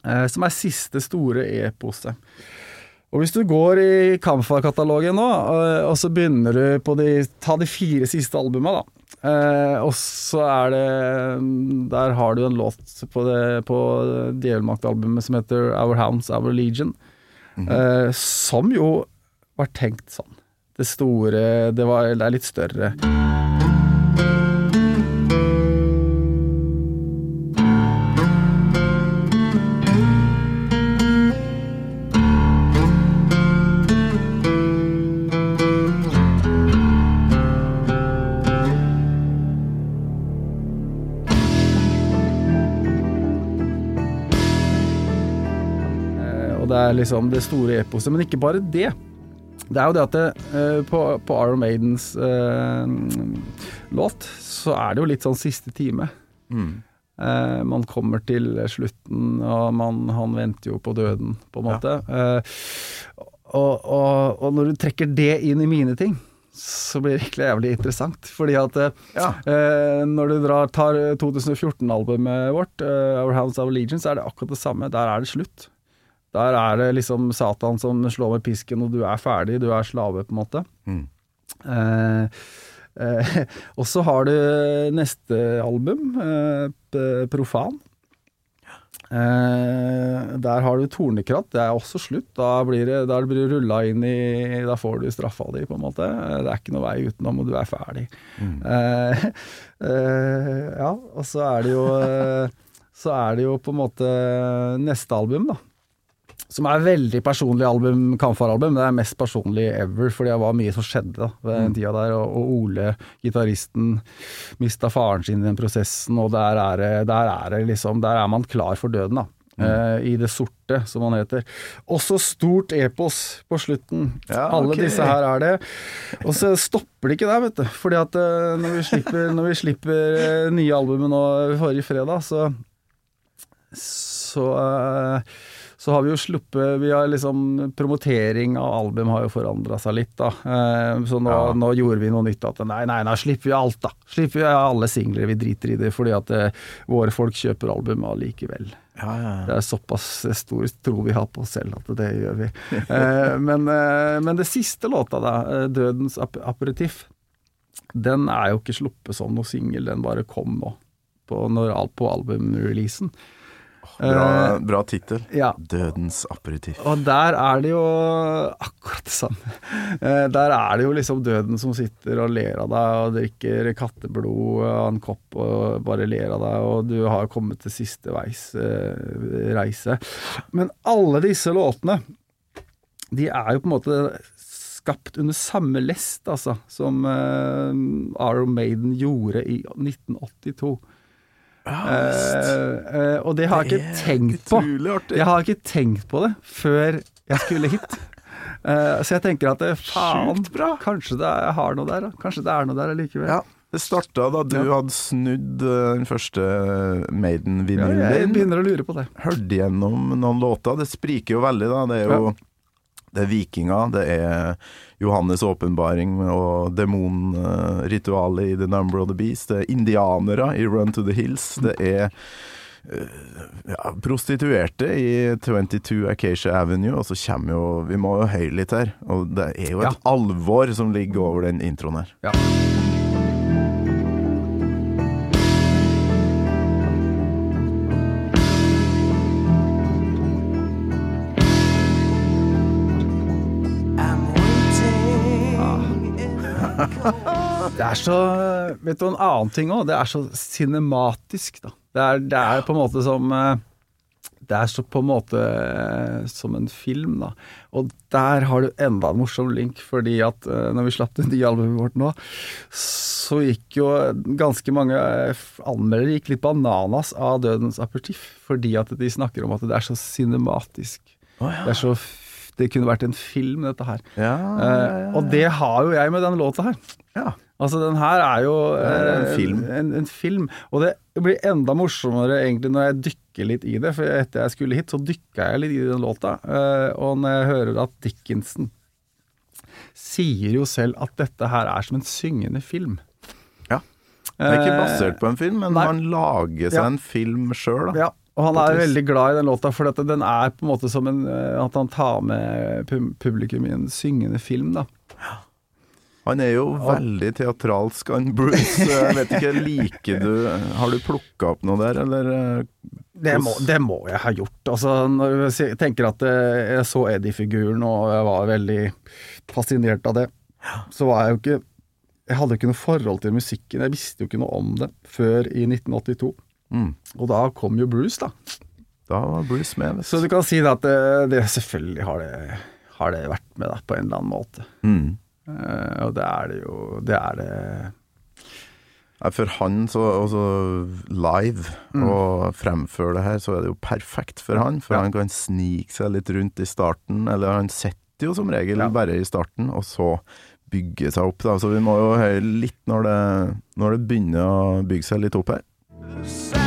eh, som er siste store eposet. Og hvis du går i Kamfa-katalogen nå, eh, og så begynner du på de Ta de fire siste albuma, da. Eh, og så er det Der har du en låt på, det, på Djevelmakt-albumet som heter Our Hounds, Our Legion. eh, som jo var tenkt sånn. Det store Det, var, det er litt større. Er liksom det store eposet. Men ikke bare det. Det er jo det at det, eh, på, på Iron Maidens eh, låt, så er det jo litt sånn siste time. Mm. Eh, man kommer til slutten, og man, han venter jo på døden, på en måte. Eh, og, og, og når du trekker det inn i mine ting, så blir det egentlig jævlig interessant. Fordi at Ja. når du drar, tar 2014-albumet vårt, Our Hounds of Allegiance, så er det akkurat det samme. Der er det slutt. Der er det liksom Satan som slår med pisken, og du er ferdig, du er slave, på en måte. Mm. Eh, eh, *laughs* og så har du neste album, eh, Profan. Eh, der har du Tornekratt, det er også slutt. Da blir det, blir det rulla inn i Da får du straffa di, på en måte. Det er ikke noe vei utenom, og du er ferdig. Eh, *laughs* eh, ja, og så er det jo Så er det jo på en måte neste album, da. Som er veldig personlig album, Kamfar-album. Det er mest personlig ever, fordi det var mye som skjedde da, ved den tida der. Og, og Ole, gitaristen, mista faren sin i den prosessen, og der er, der er det liksom Der er man klar for døden, da. Eh, I det sorte, som han heter. Også stort epos på slutten. Ja, Alle disse her er det. Og så stopper det ikke der, vet du. Fordi at eh, når vi slipper, når vi slipper eh, nye albumet nå forrige fredag, så så, eh, så har vi jo sluppet Vi har liksom Promotering av album har jo forandra seg litt, da. Eh, Så nå, Ja. nå gjorde vi noe nytt. At nei, nei, nei, slipper vi alt, da. Slipper vi alle singler. Vi driter i det fordi at eh, våre folk kjøper album allikevel. Ja, ja, Det er såpass stor tro vi har på oss selv at det gjør vi. Eh, men, men det siste låta, da, 'Dødens ap aperitiff', den er jo ikke sluppet som noe singel, den bare kom nå, på, når, på albumreleasen. Bra, Eh, bra tittel. ja. Dødens aperitiff. Og der er det jo akkurat det samme. Eh, Der er det jo liksom døden som sitter og ler av deg og drikker katteblod av en kopp og bare ler av deg, og du har kommet til siste veis eh, reise. Men alle disse låtene, de er jo på en måte skapt under samme lest, altså, som Arrow Iron Maiden gjorde i 1982. Eh, eh, og det har jeg ikke tenkt på. Artig. Jeg har ikke tenkt på det før jeg skulle hit. *laughs* Eh, så jeg tenker at det, faen, kanskje det er, jeg har noe der, da. Kanskje det er noe der allikevel. Ja, det starta da du Ja. hadde snudd den første Maiden-vinylen jeg begynner å lure på det. Hørte gjennom noen låter. Det spriker jo veldig, da. Det er jo det er vikinger, det er Johannes' åpenbaring og demonritualet i The Number of the Beast. Det er indianere i Run to the Hills. Det er eh, ja, prostituerte i 22 Acacia Avenue, og så kommer jo Vi må jo høre litt her. Og det er jo et Ja. alvor som ligger over den introen her. Ja. Er så Vet du en annen ting òg? Det er så cinematisk, da. Det er, det er på en måte som eh, Det er så på en måte eh, som en film, da. Og der har du enda en morsom link, fordi at eh, når vi slapp det nye albumet vårt nå, så gikk jo ganske mange anmeldere gikk litt bananas av Dødens aperitiff, fordi at de snakker om at det er så cinematisk. Det er så Det kunne vært en film, dette her. Ja, Eh, og det har jo jeg med denne låta her. Altså, den her er jo er en eh, film. En, en film. Og det blir enda morsommere egentlig når jeg dykker litt i det, for etter jeg skulle hit, så dykka jeg litt i den låta. Eh, og når jeg hører at Dickinson sier jo selv at dette her er som en syngende film. Ja. Det er ikke basert på en film, men nei. man lager seg Ja. en film sjøl, da. Ja, og han er veldig glad i den låta, for den er på en måte som en eh, At han tar med publikum i en syngende film, da. Han er jo veldig teatralsk, han Bruce. Jeg vet ikke, liker du Har du plukka opp noe der, eller? eh, Det må, det må jeg ha gjort. Altså, når jeg tenker at eh, jeg så Eddie-figuren og jeg var veldig fascinert av det, så var jeg jo ikke Jeg hadde jo ikke noe forhold til musikken. Jeg visste jo ikke noe om det før i 1982. Mm. Og da kom jo Bruce, da. Da var Bruce med. vet. Så du kan si det at det, det selvfølgelig har det, har det vært med da, på en eller annen måte. Mm. Eh, og det er det jo Det er det For han, så også live, Mm. og fremføre det her, så er det jo perfekt for han. For Ja. han kan snike seg litt rundt i starten, eller han sitter jo som regel Ja. bare i starten, og så bygge seg opp. da Så vi må jo høre litt når det, når det begynner å bygge seg litt opp her.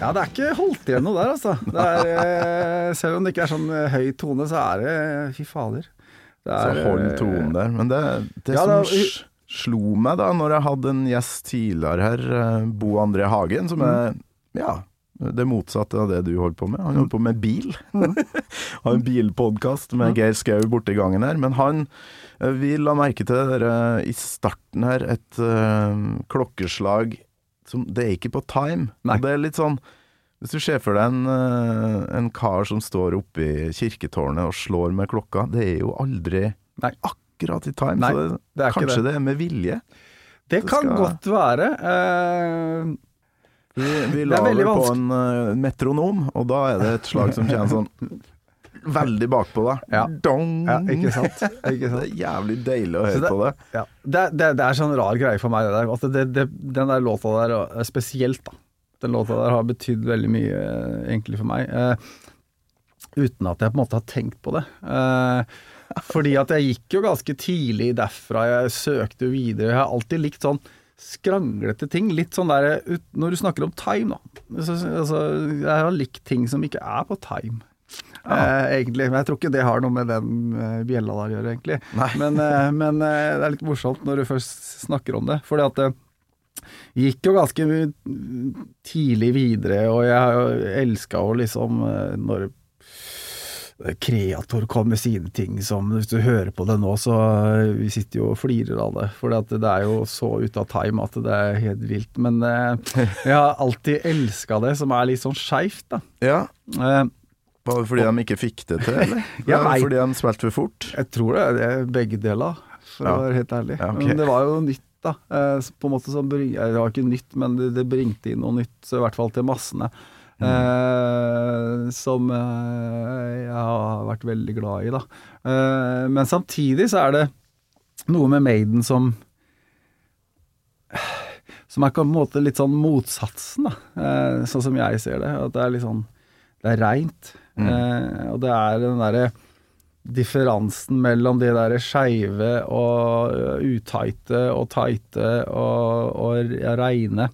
Ja, det er ikke holdt igjen noe der, altså. Det er, eh, selv om det ikke er sånn eh, høy tone, så er det Fy fader. Det Så er, hold eh, tonen der. Men det, det Ja, som da- slo meg da når jeg hadde en gjest tidligere her, eh, Bo André Hagen, som er ja, det motsatte av det du holder på med. Han holder på med bil. *laughs* Har en bilpodkast med Geir Skau borti gangen her. Men han eh, Vi la merke til det eh, i starten her, et uh, klokkeslag som Det er ikke på time. Nei. Det er litt sånn hvis du ser for deg en, eh, en kar som står oppe i kirketårnet og slår med klokka, det er jo aldri Nei. akkurat i time. Nei, så det, det kanskje det. det. er med vilje. Det det kan skal- godt være. Uh... Vi, vi *laughs* Det la er vel veldig på en uh, metronom, og da er det et slag som kommer sånn veldig bakpå deg. Ja. Ja, ikke sant? Ikke *laughs* Det er jævlig deilig å høre det, på det. Ja. Det, det, det er sånn rar greie for meg, det, den der låta der, eh, spesielt, da. Den låta der har betydd veldig mye, eh, egentlig, for meg. Uh, uten at jeg på en måte har tenkt på det. Uh, fordi at jeg gikk jo ganske tidlig derfra. Jeg søkte jo videre. Jeg har alltid likt sånn skranglete ting. Litt sånn der ut- Når du snakker om time, da. Så, altså, jeg har likt ting som ikke er på time. Eh, egentlig. Men jeg tror ikke det har noe med den eh, bjella der å gjøre, egentlig. Men, eh, men eh, det er litt morsomt når du først snakker om det. Fordi at eh, gikk jo ganske tidlig videre, og jeg elska jo liksom når Kreator kom med sine ting som Hvis du hører på det nå, så vi sitter jo og flirer av det. For det er jo så ute av time at det er helt vilt. Men eh, jeg har alltid elska det som er litt sånn skeivt, da. Ja. Eh, Var det fordi de ikke fikk det til, eller? *laughs* Det fordi de spilte for fort? Jeg tror det det er begge deler, for Ja. å være helt ærlig. Ja, okay. Men det var jo nytt, da. Eh, på en måte bring, eh, Det var ikke nytt, men det, det bringte inn noe nytt, så i hvert fall til massene. Mm. Eh, som eh, jeg har vært veldig glad i, da. Eh, men samtidig så er det noe med Maiden som som er på en måte litt sånn motsatsen, da. Eh, sånn som jeg ser det. At det er litt sånn Det er reint. Eh, og det er den derre differansen mellom de derre skeive og ø, utighte og tighte og, og reine.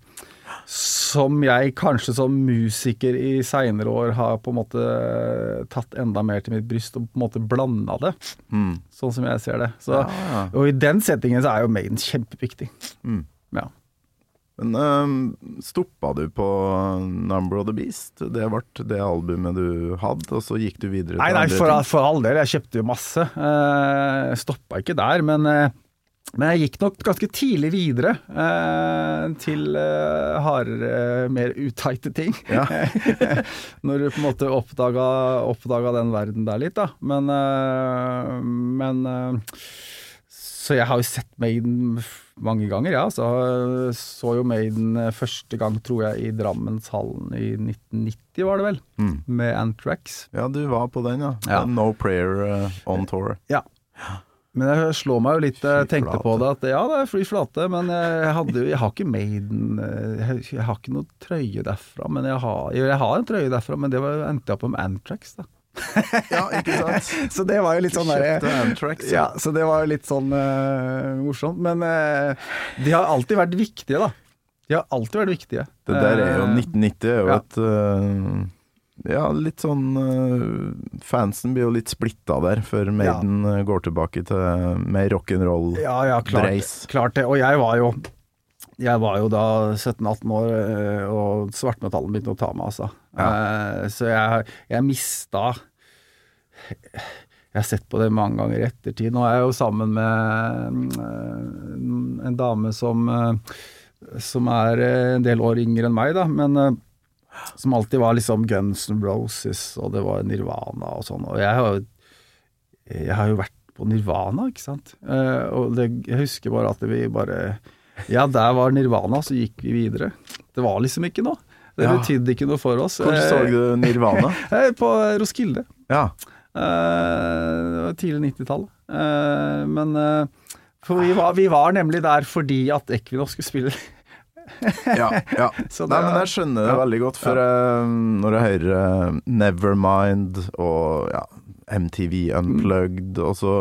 Som jeg kanskje som musiker i seinere år har på en måte tatt enda mer til mitt bryst og på en måte blanda det. Mm. Sånn som jeg ser det. Så, Ja. Og i den settingen så er jo Maiden kjempeviktig. Mm. Ja. Men um, stoppa du på Number of the Beast? Det ble det albumet du hadde, og så gikk du videre til Nei, nei, for, for all del. Jeg kjøpte jo masse. Uh, Stoppa ikke der, men, uh, men jeg gikk nok ganske tidlig videre eh, til eh, hardere, mer utighte ting. Ja. *laughs* Når du på en måte oppdaga, oppdaga den verden der litt, da. Men, eh, men eh, Så jeg har jo sett Maiden mange ganger, ja. Så, så jo Maiden eh, første gang, tror jeg, i Drammenshallen i 1990, var det vel. Mm. Med Antrax. Ja, du var på den, ja. Ja. No Prayer uh, on tour. Ja. Men jeg slår meg jo litt Jeg tenkte på det at ja, det er fly flate, men jeg, hadde, jeg har ikke Maiden eh, jeg har ikke noe trøye derfra. Men jeg har, jeg har en trøye derfra, men det var, endte jeg opp med Antrax, da. *laughs* Ja, ikke sant? *laughs* Så det var jo litt sånn derre Ja, så det var jo litt sånn uh, morsomt. Men uh, de har alltid vært viktige, da. De har alltid vært viktige. Det der er jo Eh, 1990 er jo ja. et uh, Ja, litt sånn Fansen blir jo litt splitta der, før Maiden ja. går tilbake til mer rock'n'roll. Ja, ja, klart, klart det. Og jeg var jo jeg var jo da 17-18 år, eh, og svartmetallen begynte å ta meg, altså. Eh, Så jeg, jeg mista Jeg har sett på det mange ganger i ettertid. Nå er jeg jo sammen med uh, en dame som, uh, som er en del år yngre enn meg, da, men som alltid var liksom Guns N' Roses, og det var Nirvana og sånn. Og jeg har jo jeg har jo vært på Nirvana, ikke sant. Og det, jeg husker bare at vi bare Ja, der var Nirvana, så gikk vi videre. Det var liksom ikke noe. Det Ja. betydde ikke noe for oss. Hvor så du Nirvana? *laughs* Eh, På Roskilde. Ja. Eh, det var tidlig 90-tallet. Eh, men for vi var, vi var nemlig der fordi at Equinox skulle spille. *laughs* ja, ja. *laughs* Det Nei, men jeg skjønner det Ja. veldig godt, for når jeg hører Nevermind og ja, MTV Unplugged, og, så,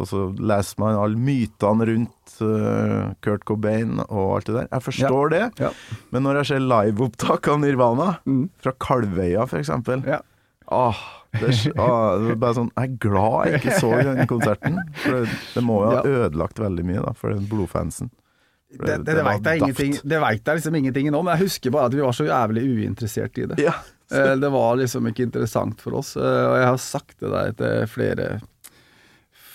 og så leser man alle mytene rundt uh, Kurt Cobain og alt det der. Jeg forstår det, Ja. men når jeg ser liveopptak av Nirvana, Mm. fra Kalvøya f.eks. Ja. Åh, det, er det er bare sånn Jeg er glad jeg ikke så den *laughs* konserten. For det, det må jo ha ødelagt veldig mye da, for den blodfansen. For Det, det, det det veit jeg liksom ingenting om. Jeg husker bare at vi var så jævlig uinteressert i det. Ja. Eh, Det var liksom ikke interessant for oss, eh, og jeg har sagt det der til flere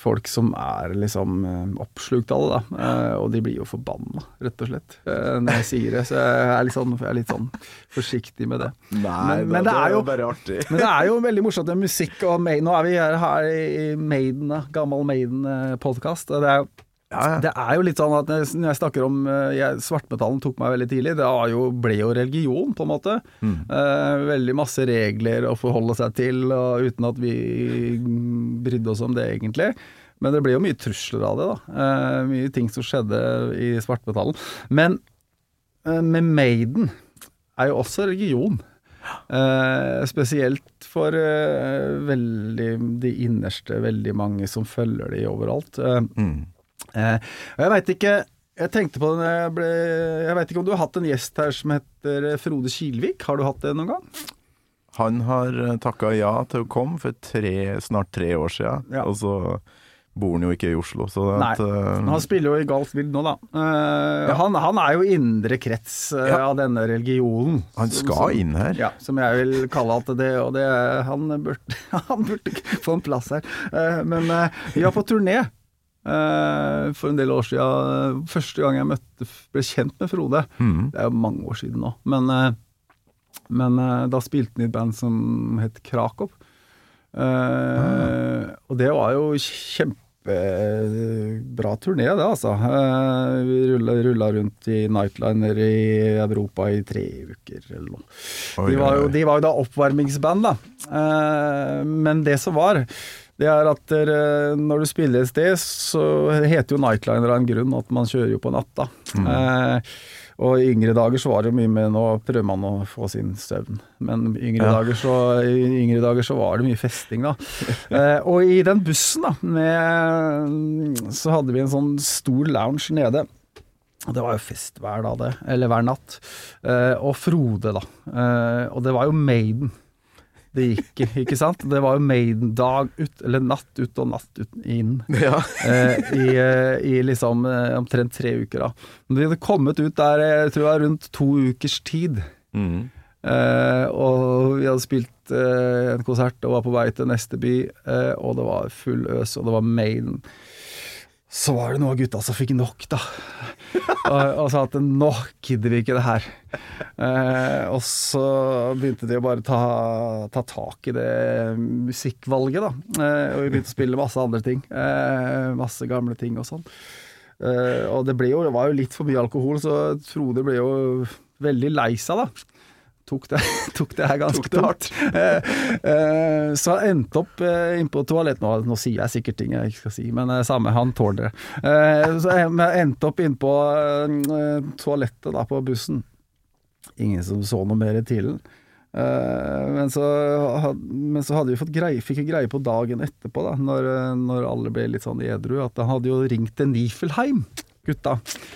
folk som er liksom eh, oppslukt av det, da. Og de blir jo forbanna, rett og slett, når jeg sier det. Så jeg er litt sånn, er litt sånn forsiktig med det. Nei, Men- men det er jo- bare artig. Men det er jo veldig morsomt med musikk, og Maiden, nå er vi her, her i Maiden, gammel Maiden-podkast. Det er jo Ja, ja. det er jo litt sånn at når jeg- snakker om eh, jeg, Svartmetallen tok meg veldig tidlig. Det jo, ble jo religion, på en måte. Eh, veldig masse regler å forholde seg til, og uten at vi mm, brydde oss om det, egentlig. Men det ble jo mye trusler av det, da. Eh, mye ting som skjedde i Svartmetallen. Men eh, med Maiden er jo også religion. Eh, spesielt for eh, veldig de innerste, veldig mange som følger de overalt. Eh, Mm. Eh, og jeg veit ikke Jeg tenkte på det jeg ble Jeg veit ikke om du har hatt en gjest her som heter eh, Frode Kilvik. Har du hatt det noen gang? Han har takka ja til å komme for tre, snart tre år siden, Ja. og så bor han jo ikke i Oslo, så Nei, at, uh, Han spiller jo i Galt Vild nå, da. Eh, han, han er jo indre krets uh, Ja. av denne religionen. han skal som- inn her. Ja, som jeg vil kalle at det Og det, han, burde, *laughs* han burde få en plass her. Eh, men eh, vi var på turné eh, for en del år siden. Første gang jeg møtte, ble kjent med Frode. mm. Det er jo mange år siden nå. Men, eh, men eh, da spilte han i et band som het Krakow. Mm. Og det var jo kjempebra turné, det, altså. Eh, vi rulla, rundt i nightliner i Europa i tre uker, eller noe. Oi, De var, jo, de var jo da oppvarmingsband, da. Eh, men det som var, det er at der, når du spiller et sted, så heter jo nightliner av en grunn at man kjører jo på natta. Mm. Eh, og i yngre dager så var det mye med Nå prøver man å få sin søvn, men i yngre, Ja. dager, så, i yngre dager så var det mye festing, da. *laughs* Eh, og i den bussen, da, med, så hadde vi en sånn stor lounge nede. Og Det var jo fest hver dag, det. Eller hver natt. Eh, og Frode, da. Eh, og det var jo Maiden det gikk ikke sant? Det var jo Maiden dag ut, eller natt ut og natt ut, inn. Ja. Eh, i, eh, I liksom eh, omtrent tre uker, da. Men vi hadde kommet ut der jeg tror var rundt to ukers tid. Mm. Eh, og vi hadde spilt eh, en konsert og var på vei til neste by, eh, og det var full øs, og det var Maiden. Så var det noen av gutta som fikk nok, da. og, og sa at nå gidder vi ikke det her. Eh, og så begynte de å bare ta, ta tak i det musikkvalget, da. Eh, og vi begynte å spille masse andre ting. Eh, masse gamle ting og sånn. Eh, og det, jo, det var jo litt for mye alkohol, så Frode ble jo veldig lei seg, da. Tok det, *laughs* tok det her ganske tungt. Eh, eh, så jeg endte opp eh, inne på toalettet nå, nå sier jeg sikkert ting jeg ikke skal si, men det samme, han tåler det. Så jeg, endte opp inne på toalettet da på bussen. Ingen som så noe mer i. Eh, men, så, men så vi fått greie, fikk vi greie på dagen etterpå, da, når, når alle ble litt sånn edru, at han hadde jo ringt til Nifelheim, gutta.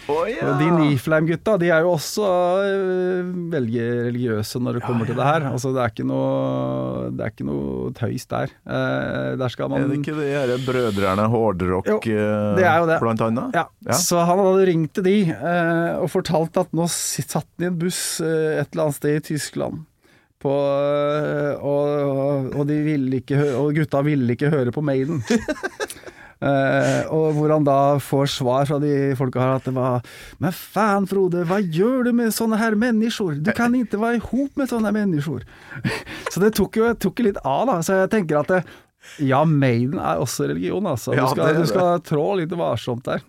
Og de Niflheim-gutta, de er jo også øh, veldig religiøse når det kommer til det her. Altså, det er ikke noe, det er ikke noe tøys der. Eh, der skal man Er det ikke de her brødrene Hårdrock, eh, blant annet? ja, Ja. Så han hadde ringt til de eh, og fortalt at nå satt han i en buss eh, et eller annet sted i Tyskland. På, eh, og, og, de ville ikke og gutta ville ikke høre på Maiden. *laughs* Eh, og hvor han da får svar fra de folka her at det var Men faen, Frode, hva gjør du med sånne her mennesker? Du kan ikke være i hop med sånne mennesker. *laughs* Så det tok jo tok litt av, da. Så jeg tenker at det, ja, Maiden er også religion, altså. Du, skal, det du skal trå litt varsomt der.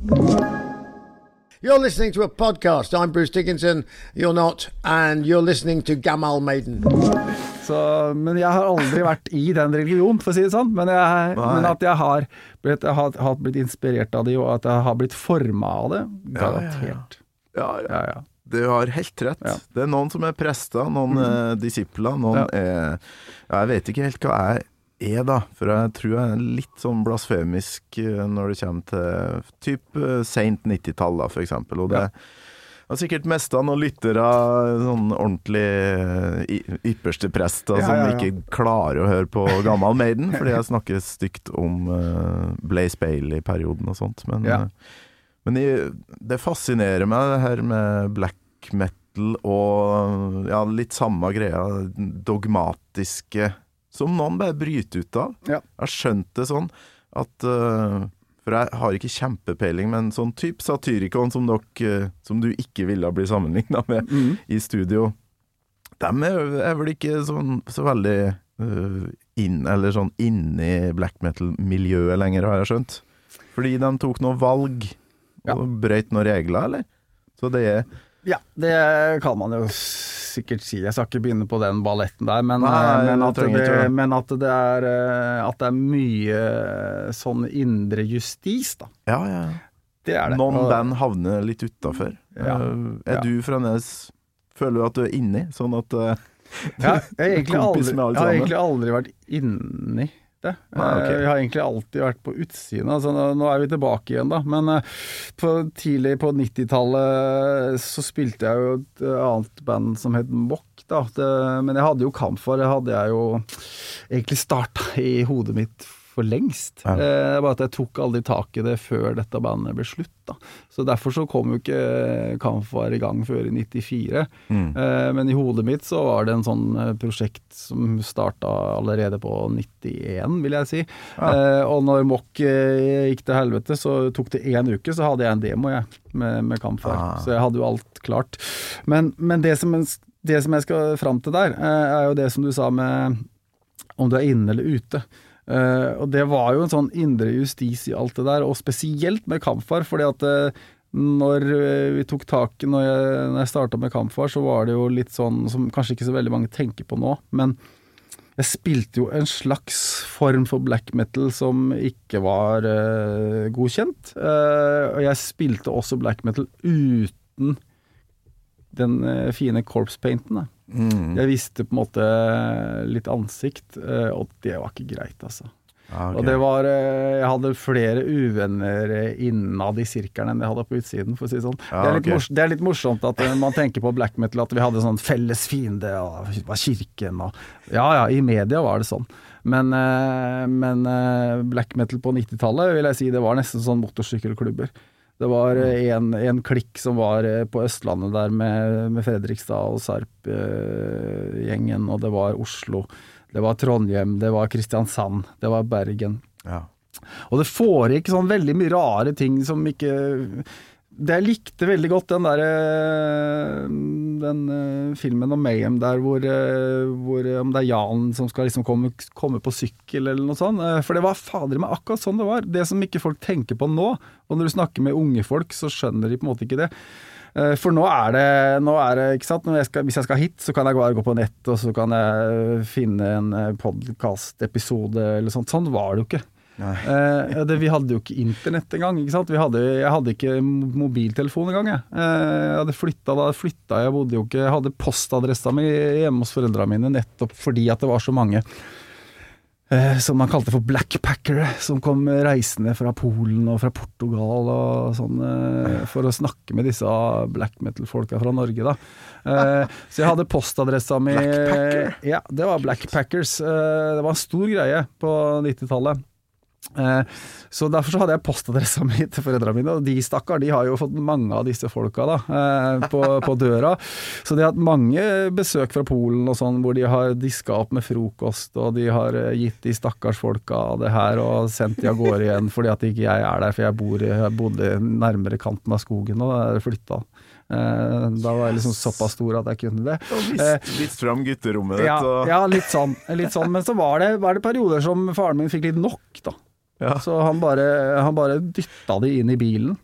You're listening to a podcast. I'm Bruce Dickinson. You're not. And you're listening to Gamal Maiden. Så, men jeg har aldri vært i den religionen, for å si det sånn. Men, jeg, men at jeg har blitt, jeg har, blitt inspirert av det, og at jeg har blitt forma av det, Ja, ja, ja. garantert. Ja, ja. Ja. Du har helt rett. Det er noen som er prester, noen er disipler, noen er Jeg vet ikke helt hva jeg er, da. For jeg tror jeg er litt sånn blasfemisk eh, når det kommer til type seint 90-tall, da, for eksempel. Og det Ja. Har sikkert mista noen lyttere, sånn ordentlig eh, ypperste prester Ja, som ikke klarer å høre på gammel Maiden, fordi jeg snakker stygt om uh, Blaze Bailey-perioden og sånt. Men, eh, men i, det fascinerer meg det her med black metal og ja, litt samme greia, dogmatiske Som noen bare bryter ut av. Ja. Jeg har skjønt det sånn at øh, For jeg har ikke kjempepeiling, men sånn type Satyricon som øh, Som du ikke ville bli sammenligna med Mm. i studio, de er, er vel ikke sånn så veldig uh, inn, eller sånn inni black metal-miljøet lenger, har jeg skjønt. Fordi de tok noen valg Ja. og brøyt noen regler, eller? Så det er Ja, det kan man jo sikkert si. Jeg skal ikke begynne på den balletten der, men, Nei, eh, men, at, det, men at, det er, eh, at det er mye eh, sånn indre justis, da. Ja, ja. Det er det. Noen band havner litt utafor. Ja. er Ja. du fremdeles Føler du at du er inni, sånn at Ja, jeg, har *laughs* aldri, jeg har egentlig aldri vært inni det. Ah, okay. Vi Jeg har egentlig alltid vært på utsiden. Altså, nå, er vi tilbake igjen, da. Men eh, på, tidlig på 90-tallet så spilte jeg jo et eh, annet band som het Mock, da. Det, men jeg hadde jo Kampfar, det hadde jeg jo egentlig starta i hodet mitt for lengst. Ja. Eh, bare at jeg tok aldri tak i det før dette bandet ble slutt. da. Så derfor så kom jo ikke Kampfar i gang før i 94. Mm. Eh, men i hodet mitt så var det en sånn eh, prosjekt som starta allerede på 91, vil jeg si. Eh, og når Mock eh, gikk til helvete, så tok det én uke, så hadde jeg en demo, jeg, med, med Kampfar. Ah. Så jeg hadde jo alt klart. Men, men det, som, det som jeg skal fram til der, eh, er jo det som du sa med om du er inne eller ute. Eh, og det var jo en sånn indre justis i alt det der, og spesielt med Kampfar, fordi at uh, når eh, vi tok tak Når jeg, når jeg starta med Kampfar, så var det jo litt sånn som kanskje ikke så veldig mange tenker på nå, men jeg spilte jo en slags form for black metal som ikke var uh, godkjent. Og jeg spilte også black metal uten den fine corpse painten. Da. Mm. Jeg visste på en måte litt ansikt, eh, og det var ikke greit, altså. Ah, okay. Og det var eh, Jeg hadde flere uvenner eh, innad i sirkelen enn jeg hadde på utsiden, for å si det sånn. Ja, det, er ok. det er litt morsomt at man tenker på black metal at vi hadde sånn felles fiende, og var kirken og Ja ja, i media var det sånn. Men, men black metal på 90-tallet vil jeg si det var nesten sånn motorsykkelklubber. Det var eh, en, en klikk som var eh, på Østlandet der med, med Fredrikstad og Sarp-gjengen, og det var Oslo, det var Trondheim, det var Kristiansand, det var Bergen. Ja. Og det foregikk sånn veldig mye rare ting som ikke Jeg likte veldig godt den der eh, Den eh, filmen om Mayhem der hvor, eh, hvor Om det er Jan som skal liksom komme, komme på sykkel eller noe sånt. For det var fader meg akkurat sånn det var. Det som ikke folk tenker på nå. Og når du snakker med unge folk, så skjønner de på en måte ikke det. For nå er det, nå er det ikke sant? Jeg skal, Hvis jeg skal hit, så kan jeg bare gå på nett, og så kan jeg finne en podkast-episode eller sånt. Sånn var det jo ikke. Eh, det, vi hadde jo ikke internett engang. Ikke sant? Vi hadde, jeg hadde ikke mobiltelefon engang. Jeg, eh, jeg hadde flytta da flytta jeg bodde jo ikke Jeg hadde postadressa mi hjemme hos foreldrene mine nettopp fordi at det var så mange eh, som man kalte for blackpackere, som kom reisende fra Polen og fra Portugal og sånn, eh, for å snakke med disse black metal-folka fra Norge, da. Eh, så jeg hadde postadressa mi Blackpacker? Ja, det var blackpackers. Det var en stor greie på 90-tallet. Eh, Så derfor så hadde jeg postadressa *laughs* mi til foreldra mine, og de stakkar, de har jo fått mange av disse folka da, eh, på, *laughs* på døra. Så de har hatt mange besøk fra Polen og sånn, hvor de har diska opp med frokost, og de har eh, gitt de stakkars folka det her og sendt de av gårde igjen fordi at ikke jeg er der, for jeg, bor, jeg bodde nærmere kanten av skogen og er flytta. Da var jeg liksom såpass stor at jeg kunne det. Og vist, vist fram gutterommet ditt Ja, ja litt, sånn, litt sånn. Men så var det, var det perioder som faren min fikk litt nok, da. Ja. Så han bare, han bare dytta de inn i bilen.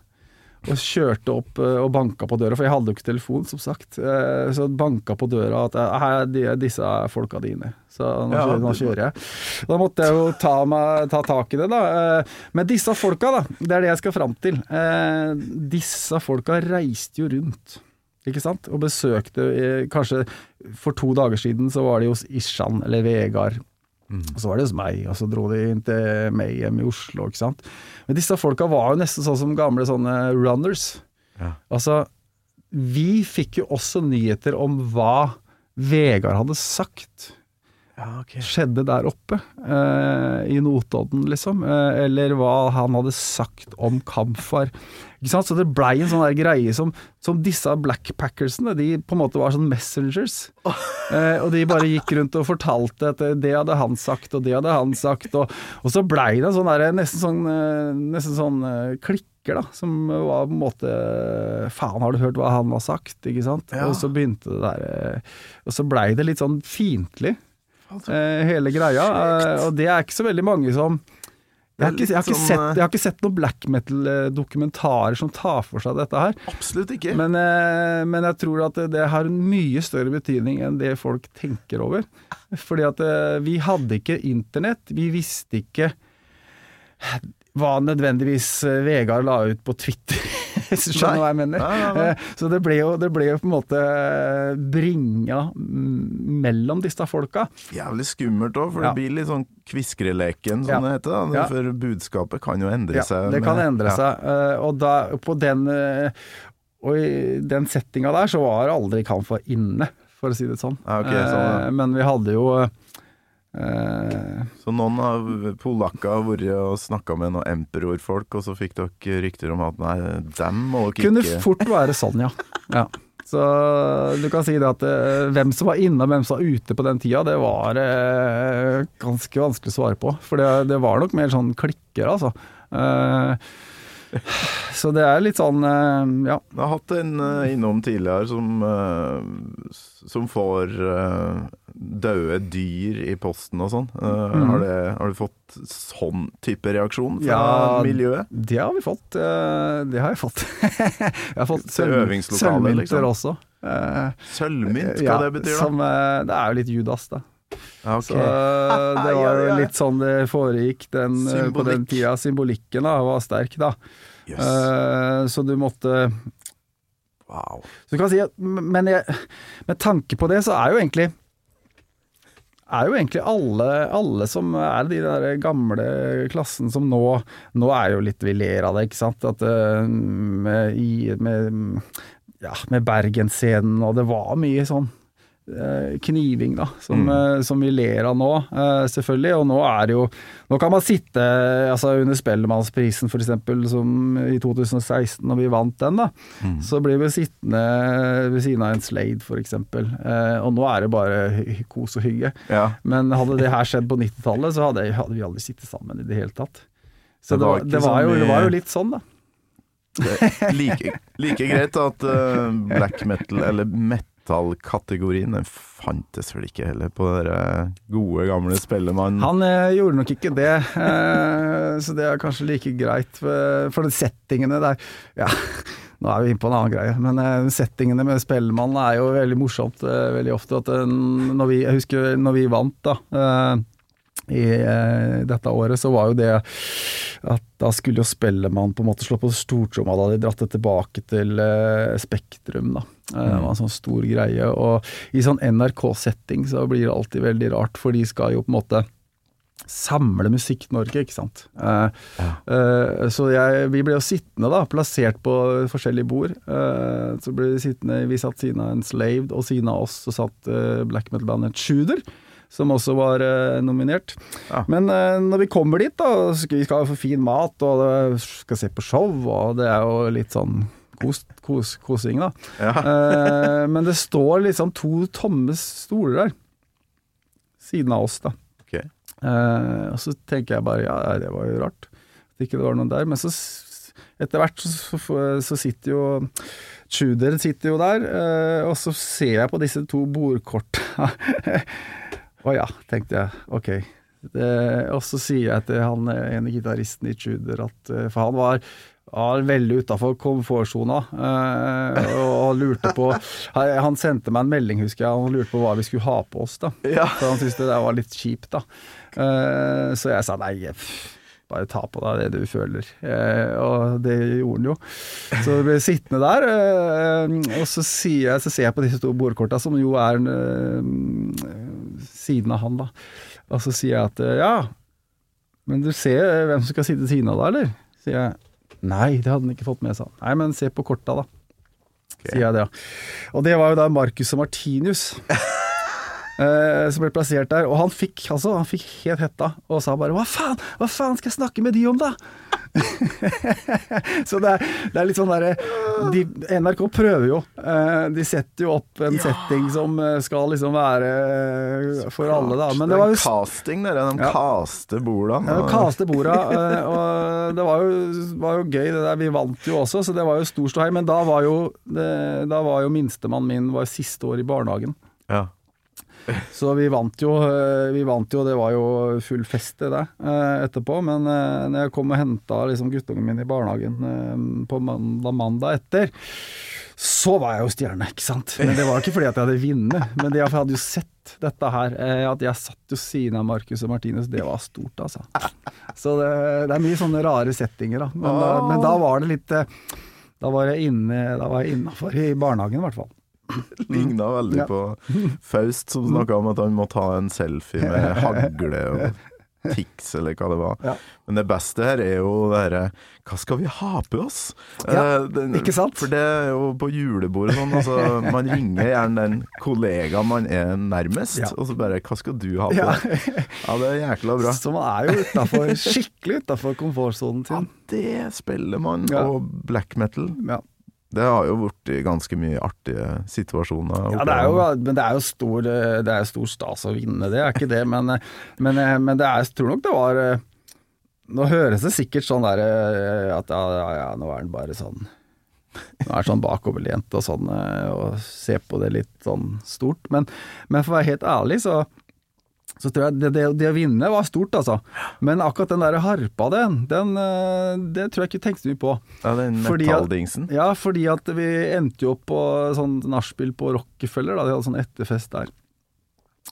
Og kjørte opp eh, og banka på døra, for jeg hadde jo ikke telefon, som sagt. Eh, Så banka på døra at eh, her, de, disse er folka dine. Så nå, Ja, kjører, nå kjører jeg. Da måtte jeg jo ta, meg, ta tak i det, da. Men disse folka, da. Det er det jeg skal fram til. Disse folka reiste jo rundt. Ikke sant? Og besøkte Kanskje for to dager siden så var de hos Ishan eller Vegard. Og så var det hos meg, og så dro de inn til Mayhem i Oslo, ikke sant. Men disse folka var jo nesten sånn som gamle sånne runners. Ja. Altså, vi fikk jo også nyheter om hva Vegard hadde sagt Ja, okay. skjedde der oppe, eh, i Notodden, liksom. Eh, eller hva han hadde sagt om Kamfar. Så det blei en sånn der greie som, som disse blackpackersene, de på en måte var sånn messengers. Eh, og de bare gikk rundt og fortalte at det hadde han sagt, og det hadde han sagt. Og, og så blei det sånn der, nesten sånn, eh, nesten sånn eh, klikker, da. Som var på en måte Faen, har du hørt hva han har sagt? Ikke sant? Ja. Og så begynte det der eh, Og så blei det litt sånn fiendtlig hele greia. Eh, og det er ikke så veldig mange som jeg har, ikke, jeg, har sånn, sett, eh, jeg har ikke sett noen black metal-dokumentarer som tar for seg dette her. Absolutt ikke. Men, eh, men jeg tror at det, har en mye større betydning enn det folk tenker over. Fordi at eh, vi hadde ikke internett. Vi visste ikke hva nødvendigvis Vegard la ut på Twitter. *laughs* Hvis du skjønner hva jeg mener. Nei, nei, nei. Eh, Så det ble, jo, det ble jo på en måte bringa mm, mellom disse folka. Jævlig skummelt òg, for Ja. det blir litt sånn kviskreleken, som Ja. det heter. Da. Ja. For budskapet kan jo endre Ja, seg. det kan med- endre ja. seg. eh, Og da, på den eh, Og i den settinga der så var aldri Kamfa inne, for å si det sånn. Ja, ok, sånn, ja. Eh, Men vi hadde jo eh, Så noen av polakka har vært og snakka med noen emperorfolk, og så fikk dere rykter om at nei, dem må dere Kunne ikke fort være sånn, ja. ja. Så du kan si det at eh, hvem som var inne og hvem som var ute på den tida, det var eh, ganske vanskelig å svare på. For det, det var nok mer sånn klikker, altså. Eh, så det er litt sånn, eh, ja. Jeg har hatt en eh, innom tidligere som, eh, som får døde dyr i posten og sånn. Mm. har, har du fått sånn type reaksjon fra Ja, miljøet? Det har vi fått. Det har jeg fått. *laughs* Jeg har fått sølvmynter liksom? også. Sølvmynt, hva ja, det betyr da? Som, det er jo litt Judas, da. Ja, ok. Så eh, *laughs* det var jo litt sånn det foregikk den, eh, på den tida. Symbolikken da var sterk, da. Yes. Uh, Så du måtte Wow. Så du kan si at Men jeg, med tanke på det, så er jo egentlig er jo egentlig alle, alle som er de der gamle klassen som nå Nå er jo litt vi ler av det, ikke sant. At uh, med, i, med, ja, med Bergensscenen, og det var mye sånn kniving, da, som, mm. som vi ler av nå, eh, selvfølgelig. Og nå er det jo Nå kan man sitte altså under Spellemannsprisen, f.eks., som i 2016, når vi vant den, da. Så blir vi sittende ved siden av en Slade, f.eks. Eh, og nå er det bare kos og hygge. Ja. Men hadde det her skjedd på 90-tallet, så hadde, hadde vi aldri sittet sammen i det hele tatt. Så Det var det var, jo, det var jo litt sånn, da. Like, like greit at uh, black metal, eller metal-kategorien, den fantes vel ikke heller på den gode, gamle Spellemann. Han eh, gjorde nok ikke det, eh, så det er kanskje like greit. For, for settingene der Ja, *laughs* nå er vi inne på en annen greie, men eh, settingene med Spellemann er jo veldig morsomt eh, veldig ofte. At eh, når vi, jeg husker når vi vant, da. eh, i eh, dette året, så var jo det at da skulle jo Spellemann på en måte slå på stortromma. Da de dratt det tilbake til eh, Spektrum, da. Eh, Det var en sånn stor greie. Og i sånn NRK-setting så blir det alltid veldig rart, for de skal jo på en måte samle Musikk-Norge, ikke sant. Ja. eh, så jeg, vi ble jo sittende, da, plassert på forskjellige bord. Eh, så ble vi sittende, vi satt siden av en Slaved, og siden av oss så satt eh, black metal-bandet Shooter. Som også var eh, nominert. Ja. Men eh, når vi kommer dit, da, skal vi skal få fin mat og det skal se på show, og det er jo litt sånn kos, kos, kosing, da. Ja. *laughs* Eh, men det står liksom to tomme stoler der, siden av oss, da. Okay. Eh, og så tenker jeg bare ja, det var jo rart at ikke det var noen der. Men så etter hvert så, så, sitter jo Tudor sitter jo der, eh, og så ser jeg på disse to bordkorta. *laughs* Å ja, tenkte jeg. Ok. Det, og så sier jeg til han eh, ene gitaristen i Tudor at eh, For han var var veldig utafor komfortsona eh, og lurte på Han sendte meg en melding, husker jeg, han lurte på hva vi skulle ha på oss. da Ja. For han syntes det der var litt kjipt, da. Eh, så jeg sa nei, pff, bare ta på deg det du føler. Eh, og det gjorde han jo. Så ble ble sittende der, eh, og så, jeg, så ser jeg på disse to bordkorta, som jo er eh, siden av han, da. Og så sier jeg at eh, ja, men du ser hvem som skal sitte ved siden av deg, eller? Sier jeg. Nei, det hadde han ikke fått med seg. Nei, men se på korta, da. Sier jeg det, ja. Og det var jo da Marcus og Martinius. *laughs* eh, som ble plassert der. Og han fikk altså, han fikk helt hetta og sa bare 'hva faen, hva faen skal jeg snakke med de om, da?' *laughs* så det er, det er litt sånn derre de, NRK prøver jo. Eh, de setter jo opp en setting som eh, skal liksom være for alle, da. Men det var jo casting, dere. De Ja. caster borda. ja, og- kaste borda, og det var jo, var jo gøy det der. Vi vant jo også, så det var jo stor ståhei. Men da var jo, det, da var jo minstemann min var siste år i barnehagen. Ja. *laughs* Så vi vant jo, eh, vi vant jo, det var jo full fest i det eh, etterpå. Men eh, når jeg kom og henta liksom, guttungen min i barnehagen eh, på mandag, mandag etter, så var jeg jo stjerne, ikke sant. Men det var ikke fordi at jeg hadde vunnet, men det, jeg hadde jo sett dette her. At jeg satt jo siden av Marcus og Martinus, det var stort, altså. Så det, det er mye sånne rare settinger, da. Men, da, men da var det litt Da var jeg inne Da var jeg innafor i barnehagen, i hvert fall. *laughs* Ligna veldig Ja. på Faust, som snakka om at han må ta en selfie med *laughs* hagle. Og, Tix, eller hva det var. Ja. Men det beste her er jo det herre Hva skal vi ha på oss? Ja, Eh, den- ikke sant? For det er jo på julebordet sånn, altså. *laughs* Man ringer gjerne den kollegaen man er nærmest, Ja. og så bare Hva skal du ha på deg? Ja, det er jækla bra. Så man er jo utenfor, skikkelig utafor komfortsonen Ja, det spiller man, og black metal. Ja. Det har jo blitt ganske mye artige situasjoner. Ja, det er jo, men det er jo stor, det er stor stas å vinne, det er ikke det. Men, men, men det er, jeg tror nok det var Nå høres det sikkert sånn der at ja, ja, ja nå er den bare sånn Nå er den sånn bakoverlent og sånn, og ser på det litt sånn stort. Men, men for å være helt ærlig, så så tror jeg det, det, det å vinne var stort, altså. Men akkurat den der harpa, den, den eh, det tror jeg ikke tenkte mye på. Ja, den metalldingsen. Ja, fordi at vi endte jo opp på sånn nachspiel på Rockefeller, da. De hadde sånn etterfest der.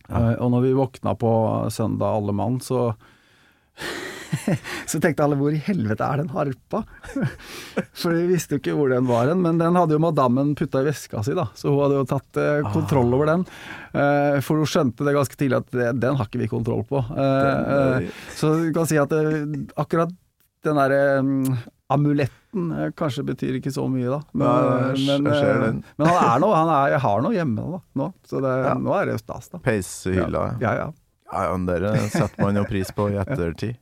Ja. og når vi våkna på søndag alle mann, så *laughs* så tenkte alle hvor i helvete er den harpa? *laughs* For vi visste jo ikke hvor den var hen, men den hadde jo madammen putta i veska si, da. Så hun hadde jo tatt eh, kontroll over den. Eh, for hun skjønte det ganske tidlig at det, den har ikke vi kontroll på. Eh, eh, så du kan si at det, akkurat den derre mm, amuletten eh, kanskje betyr ikke så mye, da. Men, Ja, men, eh, men han er noe, han er, jeg har noe hjemme da, nå, så det, Ja. nå er det stas, da. Peishylla. Ja. Ja, ja. Ja, ja, dere setter man jo pris på i ettertid.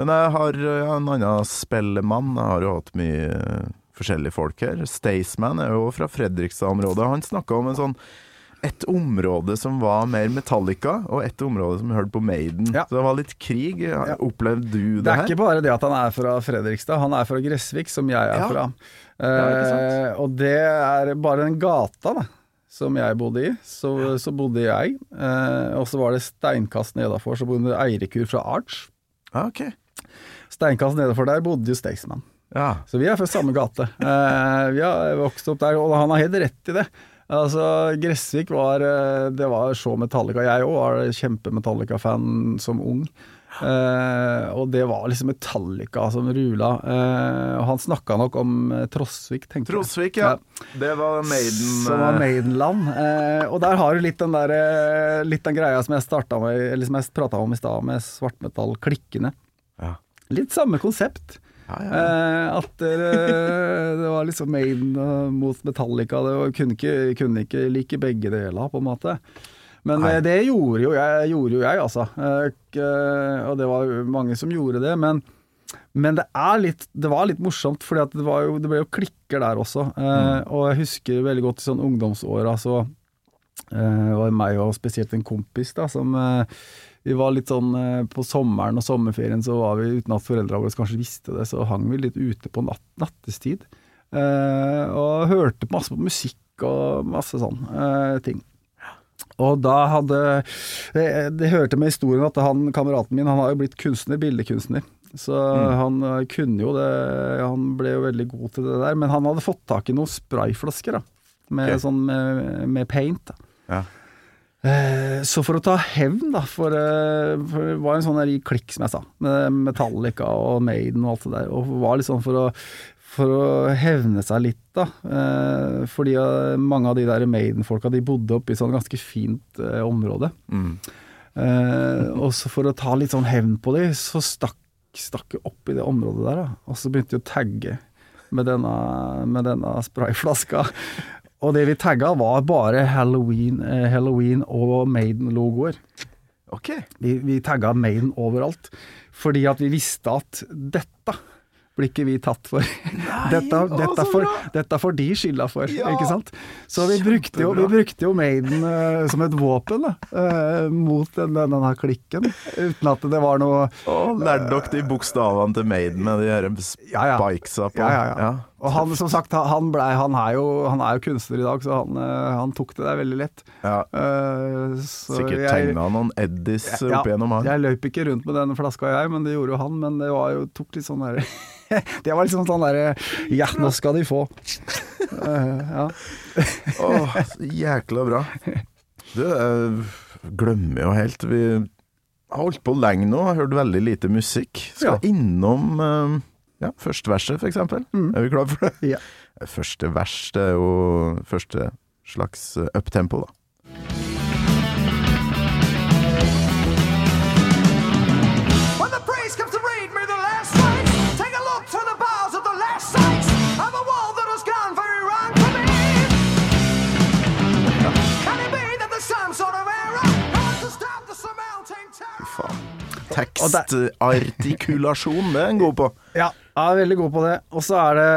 Men jeg har ja, en annen spellemann. Jeg har jo hatt mye eh, forskjellige folk her. Staysman er jo fra Fredrikstad-området. Han snakka om en sånn et område som var mer Metallica, og et område som hørte på Maiden. Ja. Så det var litt krig. Opplevde du det, her? Det er her? ikke bare det at han er fra Fredrikstad, han er fra Gressvik, som jeg er Ja. fra. Ja. Eh, og det er bare den gata da, som jeg bodde i, så, så bodde jeg. Eh, og så var det steinkast nedafor, så bodde Eirikur fra Arch. Ah, ok. Steinkast nedafor der bodde jo Staysman. Ja. Så vi er fra samme gate. *laughs* Eh, vi har vokst opp der, og han har helt rett i det. Altså, Gressvik var eh, Det var så Metallica. Jeg òg var kjempe-Metallica-fan som ung. Eh, og det var liksom Metallica som rula. Eh, og han snakka nok om eh, Trosvik, jeg. Trosvik, ja. Det var Maiden. Som var eh, Maidenland. Eh, og der har du litt den der Litt den greia som jeg med, som jeg prata om i stad, med svartmetall klikkende. Ja. Litt samme konsept. Ja, ja. Eh, at det, det var liksom Maiden eh, mot Metallica. Det var, kunne, ikke, kunne ikke like begge deler, på en måte. Men Nei. eh, det gjorde jo jeg, gjorde jo jeg altså. Eh, og det var mange som gjorde det. Men, men det, er litt, det var litt morsomt, for det, jo- det ble jo klikker der også. Eh, Og jeg husker veldig godt i sånn ungdomsåra så eh, var det meg og spesielt en kompis da, som eh, vi var litt sånn eh, På sommeren og sommerferien så var vi, uten at foreldra våre kanskje visste det, så hang vi litt ute på natt, nattestid. Eh, og hørte masse på musikk og masse sånn eh, ting. Og da hadde Det, hørte med historien at han kameraten min, han har jo blitt kunstner, bildekunstner. Så han eh, kunne jo det Han ble jo veldig god til det der. Men han hadde fått tak i noen sprayflasker, da. Med, okay. sånn, med, med paint. Da. Ja. Eh, Så for å ta hevn, da, for, eh, for det var en sånn der i klikk, som jeg sa, med Metallica og Maiden og alt det der, og var litt sånn for å, for å hevne seg litt, da. Eh, fordi mange av de der Maiden-folka, de bodde oppe i sånn ganske fint område. Mm. Eh, og så for å ta litt sånn hevn på de, så stakk, stakk opp i det området der, da. Og så begynte jeg å tagge med denne, med denne sprayflaska. Og det vi tagga var bare Halloween, eh, Halloween og Maiden-logoer. Ok. Vi, vi tagga Maiden overalt, fordi at vi visste at dette blir ikke vi tatt for. dette, å, dette, får, bra! dette får de skylda for, Ja, ikke sant? Så vi brukte, jo, vi brukte jo Maiden uh, som et våpen da, eh, mot den, denne klikken, uten at det var noe Og lærte dere de bokstavene til Maiden med de her Ja, ja. spikesa på? Ja, ja, ja. Og han, som sagt, han, ble, han, er jo, han er jo kunstner i dag, så han, eh, han tok det der veldig lett. Ja. Uh, så Sikkert tegna noen Eddies Ja, opp igjennom han. Jeg løp ikke rundt med den flaska jeg, men det gjorde jo han. Men det var jo, tok litt sånn der *laughs* Det var liksom sånn derre Ja, nå skal de få. Uh, ja. *laughs* Så jækla bra. Du, jeg glemmer jo helt Vi har holdt på lenge nå, har hørt veldig lite musikk. Skal Ja. innom eh, ja, første verset, for eksempel. Mm. Er vi klar for det? Ja. *laughs* Første vers, det er jo første slags eh, uptempo, da. Tekstartikulasjon, det er en god på. Ja, er veldig god på det. Og så er det,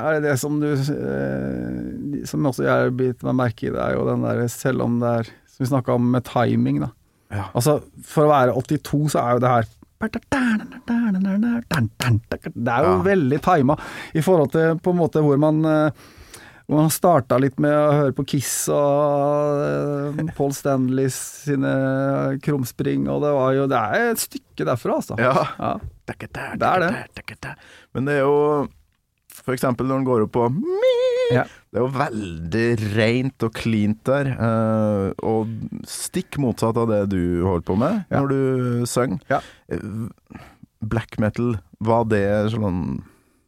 er det det som du eh, Som også jeg bit meg merke i, det er jo den der Selv om det er Som vi snakka om med timing, da. Ja. Altså, for å være 82, så er jo det her Det er jo Ja. veldig tima i forhold til på en måte hvor man eh, hvor man starta litt med å høre på Kiss og eh, Paul Stanley sine krumspring, og det var jo Det er et stykke derfra, altså. Ja. Ja. Det er det. Men det er jo For eksempel når den går opp på Ja. Det er jo veldig rent og cleant der. eh, og stikk motsatt av det du holder på med Ja. når du synger. Ja. Eh, Black metal, var det sånn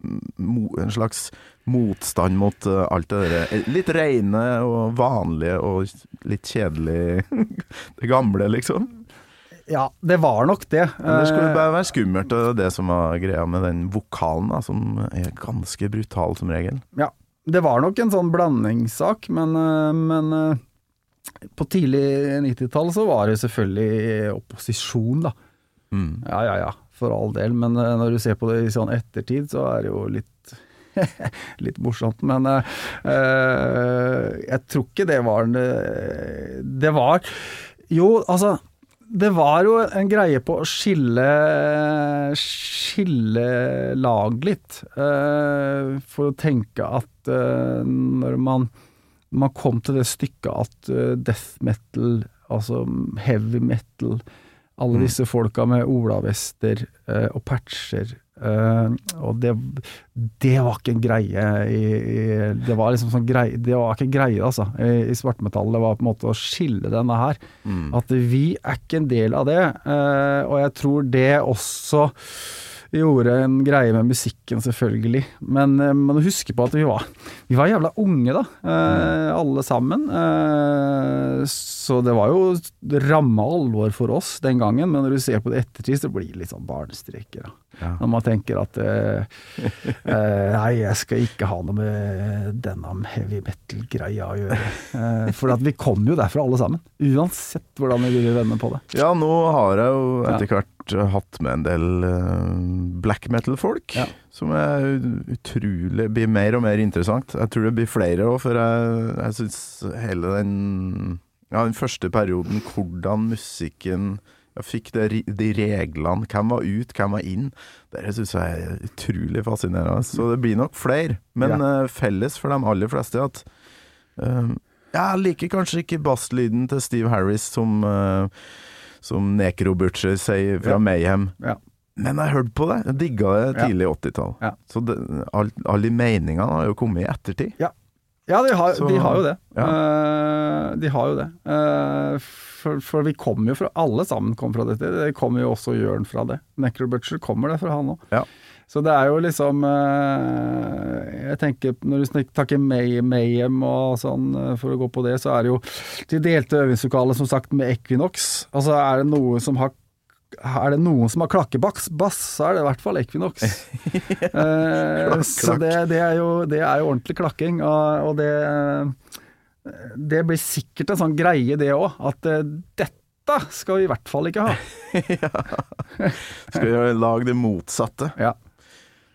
en slags motstand mot eh, alt det der litt reine og vanlige og litt kjedelig *laughs* Det gamle, liksom? Ja, det var nok det. Det skulle Eh, bare være skummelt, og det som var greia med den vokalen, da, som er ganske brutal som regel. Ja, det var nok en sånn blandingssak, men, eh, men eh, på tidlig 90-tall så var det selvfølgelig opposisjon, da. Mm. Ja, ja, ja, for all del. Men eh, når du ser på det i sånn ettertid, så er det jo litt *laughs* Litt morsomt, men eh, jeg tror ikke det var Det var Jo, altså det var jo en greie på å skille Skille lag litt. Uh, for å tenke at uh, når man, man kom til det stykket at death metal, altså heavy metal Alle disse folka med olavester eh, og patcher eh, og det, det var ikke en greie i, i Det var liksom sånn greie Det var ikke en greie, altså, i, i svartmetall. Det var på en måte å skille denne her. At vi er ikke en del av det. eh, og jeg tror det også gjorde en greie med musikken, selvfølgelig. Men eh, man må huske på at vi var, vi var jævla unge, da. eh, alle sammen. Eh, så det var jo ramma alvor for oss den gangen. Men når du ser på det ettertid, så blir det litt sånn barnestreker. Ja. Når man tenker at eh, *laughs* eh, Nei, jeg skal ikke ha noe med denne heavy metal-greia å gjøre. Eh, for at vi kom jo derfra alle sammen. Uansett hvordan vi ville vende på det. Ja, nå har jeg jo etter hvert eh, hatt med en del eh, black metal-folk, Ja. som er utrolig Blir mer og mer interessant. Jeg tror det blir flere òg, for jeg, jeg syns hele den Ja, den første perioden, hvordan musikken jeg fikk det, de reglene, hvem var ut, hvem var inn. Det syns jeg er utrolig fascinerende. Så det blir nok flere. Men ja. felles for de aller fleste at eh, Jeg liker kanskje ikke basslyden til Steve Harris som, eh, som Nekro Butcher sier fra Ja. Mayhem. Ja. Men jeg hørte på det. Jeg digga det Ja. tidlig 80-tall. Ja. Så det, all- alle meningene har jo kommet i ettertid. Ja, de har, Så- de har jo det. ja. Uh, de har jo det. Uh, for, for vi kommer jo fra Alle sammen kom fra dette. Det kommer jo også Jørn fra det. Necrobutcher kommer det fra han òg. Ja. Så det er jo liksom eh, Jeg tenker når du snak- snakker May, Mayhem og sånn, eh, for å gå på det, så er det jo De delte øvingslokalet, som sagt, med Equinox. Altså er det noe som har er det noen som har klakkebass, bass, så er det i hvert fall Equinox. *laughs* Eh, så det, det, er jo, det er jo ordentlig klakking, og, og det Det blir sikkert en sånn greie, det òg, at dette skal vi i hvert fall ikke ha. *laughs* Skal vi lage det motsatte? Ja.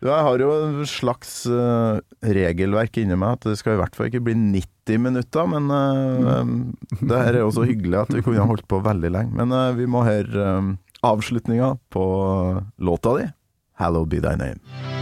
Jeg har jo en slags eh, regelverk inni meg at det skal i hvert fall ikke bli 90 minutter, men uh, det her er jo så hyggelig at vi kunne holdt på veldig lenge. Men eh, vi må høre avslutninga på låta di, 'Hallow Be Thy Name'.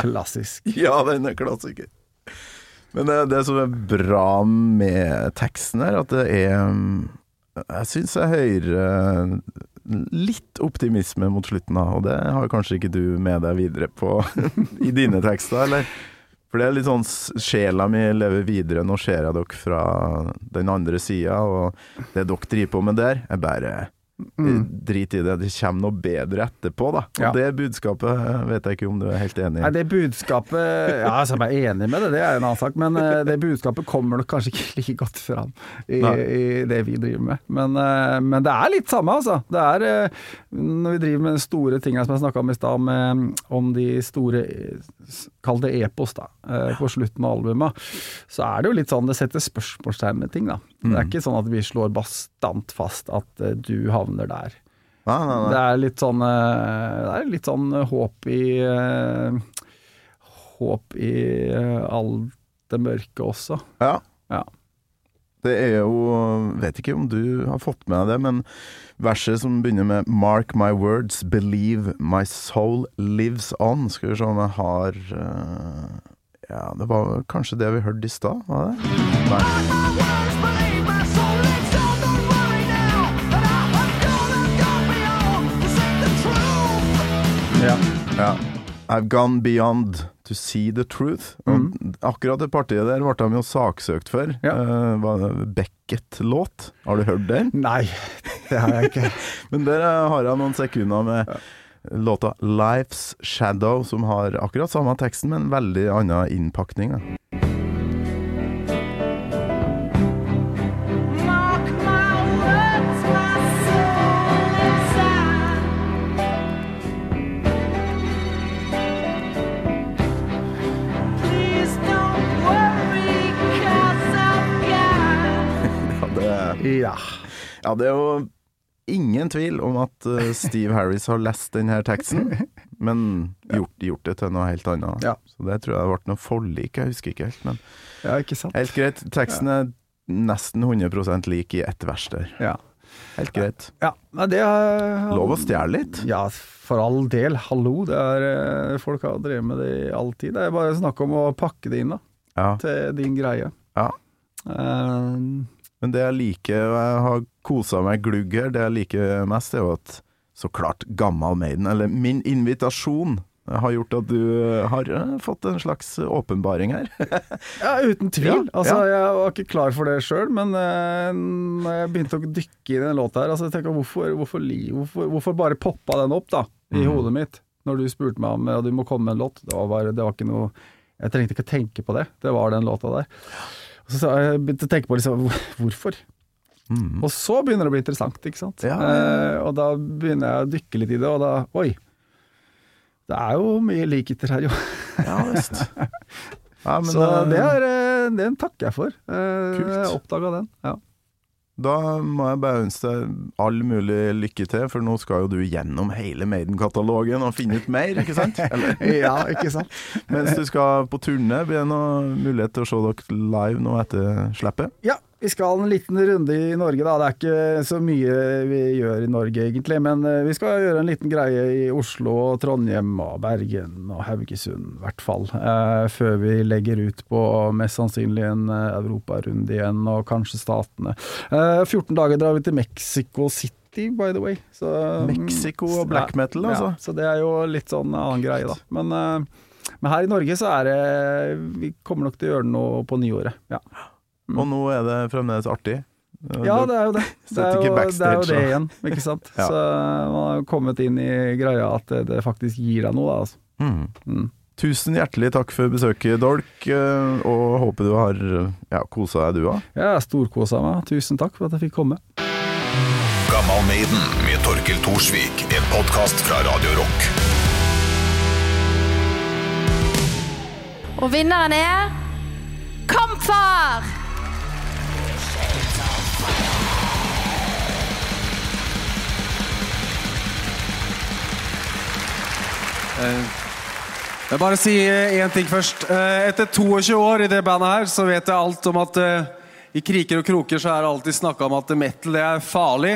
Klassisk. *laughs* Ja, den er klassiker. Men det, det som er bra med teksten her, at det er mm, Jeg syns jeg hører litt optimisme mot slutten av, og det har kanskje ikke du med deg videre på *laughs* i dine tekster, eller? For det er litt sånn sjela mi lever videre, nå ser jeg dere fra den andre sida, og det dere driver på med der, er bare drit i det, det kommer noe bedre etterpå, da. Og Ja. det budskapet eh, vet jeg ikke om du er helt enig i. Nei, det budskapet Ja, altså, jeg er enig med det, det er en annen sak. Men eh, det budskapet kommer nok kanskje ikke *laughs* like godt fram i, i det vi driver med. Men, eh, men det er litt samme, altså. Det er eh, når vi driver med de store tingene som jeg snakka om i stad, om de store eh, Kall det epos, da. eh, På slutten av albumet. Så er det jo litt sånn det setter spørsmålstegn med ting, da. Det er ikke sånn at vi slår bastant fast at du du havner der. Nei, nei, Det er litt sånn eh, Det er litt sånn håp i eh, Håp i alt det mørke også. Ja. Ja. Det er jo Vet ikke om du har fått med deg det, men verset som begynner med 'Mark my words, believe my soul lives on'. Skal vi se om jeg har eh, Ja, det var kanskje det vi hørte i stad, var det? Nei. Ja. Ja. I've gone beyond to see the truth. Og akkurat det partiet der ble de jo saksøkt for. Ja. Uh, Beckett-låt? Har du hørt den? Nei, det har jeg ikke. *laughs* Men der eh, har jeg noen sekunder med låta 'Life's Shadow', som har akkurat samme teksten, men veldig annen innpakning. Da. Ja. Ja, det er jo ingen tvil om at eh, Steve Harris har lest denne teksten, men gjort, gjort det til noe helt annet. Ja. Så det tror jeg ble noe forlik, jeg husker ikke helt, men ja, ikke sant? helt greit. Teksten er nesten 100% lik i ett vers der. Ja. Helt greit. ja. men det er Lov å stjele litt. Ja, for all del. Hallo. Det er, eh, folk har drevet med det i all tid. Det er bare snakk om å pakke det inn da, Ja. til din greie. Ja. Eh, Men det jeg liker, og jeg har kosa meg glugg her, det jeg liker mest, er jo at så klart Gammal Maiden, eller min invitasjon, har gjort at du har eh, fått en slags åpenbaring her. *laughs* Ja, uten tvil. Ja, altså, ja. Jeg var ikke klar for det sjøl, men uh, når jeg begynte å dykke i den låta her altså, jeg tenker, hvorfor, hvorfor, hvorfor, hvorfor bare poppa den opp da, i mm. hodet mitt? Når du spurte meg om ja, du må komme med en låt. Det var, bare, det var ikke noe Jeg trengte ikke å tenke på det. Det var den låta der. Så jeg begynte å tenke på liksom, hvorfor. Mm. Og så begynner det å bli interessant, ikke sant. Ja. Eh, og da begynner jeg å dykke litt i det, og da Oi. Det er jo mye likheter her, jo. Ja visst. *laughs* Ja, men, Så eh, det er, det den takker jeg for. Eh, Kult. Oppdaga den. Ja. Da må jeg bare ønske deg all mulig lykke til, for nå skal jo du gjennom hele Maiden-katalogen og finne ut mer, ikke sant? *laughs* Ja, ikke sant? mens du skal på turné, blir det noe mulighet til å se dere live nå etter slippet? Ja, vi skal en liten runde i Norge, da. Det er ikke så mye vi gjør i Norge, egentlig. Men eh, vi skal gjøre en liten greie i Oslo, og Trondheim og Bergen og Haugesund, i hvert fall. Eh, før vi legger ut på mest sannsynlig en eh, europarunde igjen, og kanskje Statene. Eh, 14 dager drar vi til Mexico City, by the way. Så, Mexico og black metal, altså. Ja, så det er jo litt sånn annen greie, da. Men, eh, men her i Norge så er det Vi kommer nok til å gjøre noe på nyåret. Ja. Og nå er det fremdeles artig. Ja, det er jo det. *laughs* Det er jo, det, er jo det igjen, ikke sant. *laughs* Ja. Så man har jo kommet inn i greia at det, det faktisk gir deg noe, da. Altså. Mm. Mm. Tusen hjertelig takk for besøket, Dolk, eh, og håper du har ja, kosa deg du òg. Jeg har storkosa meg. Tusen takk for at jeg fikk komme. Gammal Maiden med Torkil Thorsvik, en podkast fra Radio Rock. Og vinneren er Kampfar! Jeg bare si én ting først. Eh, Etter 22 år i det bandet her, så vet jeg alt om at eh, i kriker og kroker så er det alltid snakka om at metal det er farlig.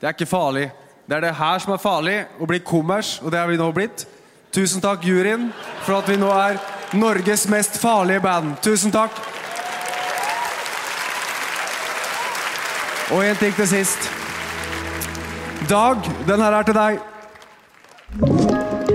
Det er ikke farlig. Det er det her som er farlig, å bli kommers, og det er vi nå blitt. Tusen takk, juryen, for at vi nå er Norges mest farlige band. Tusen takk. Og en ting til sist. Dag, den her er til deg.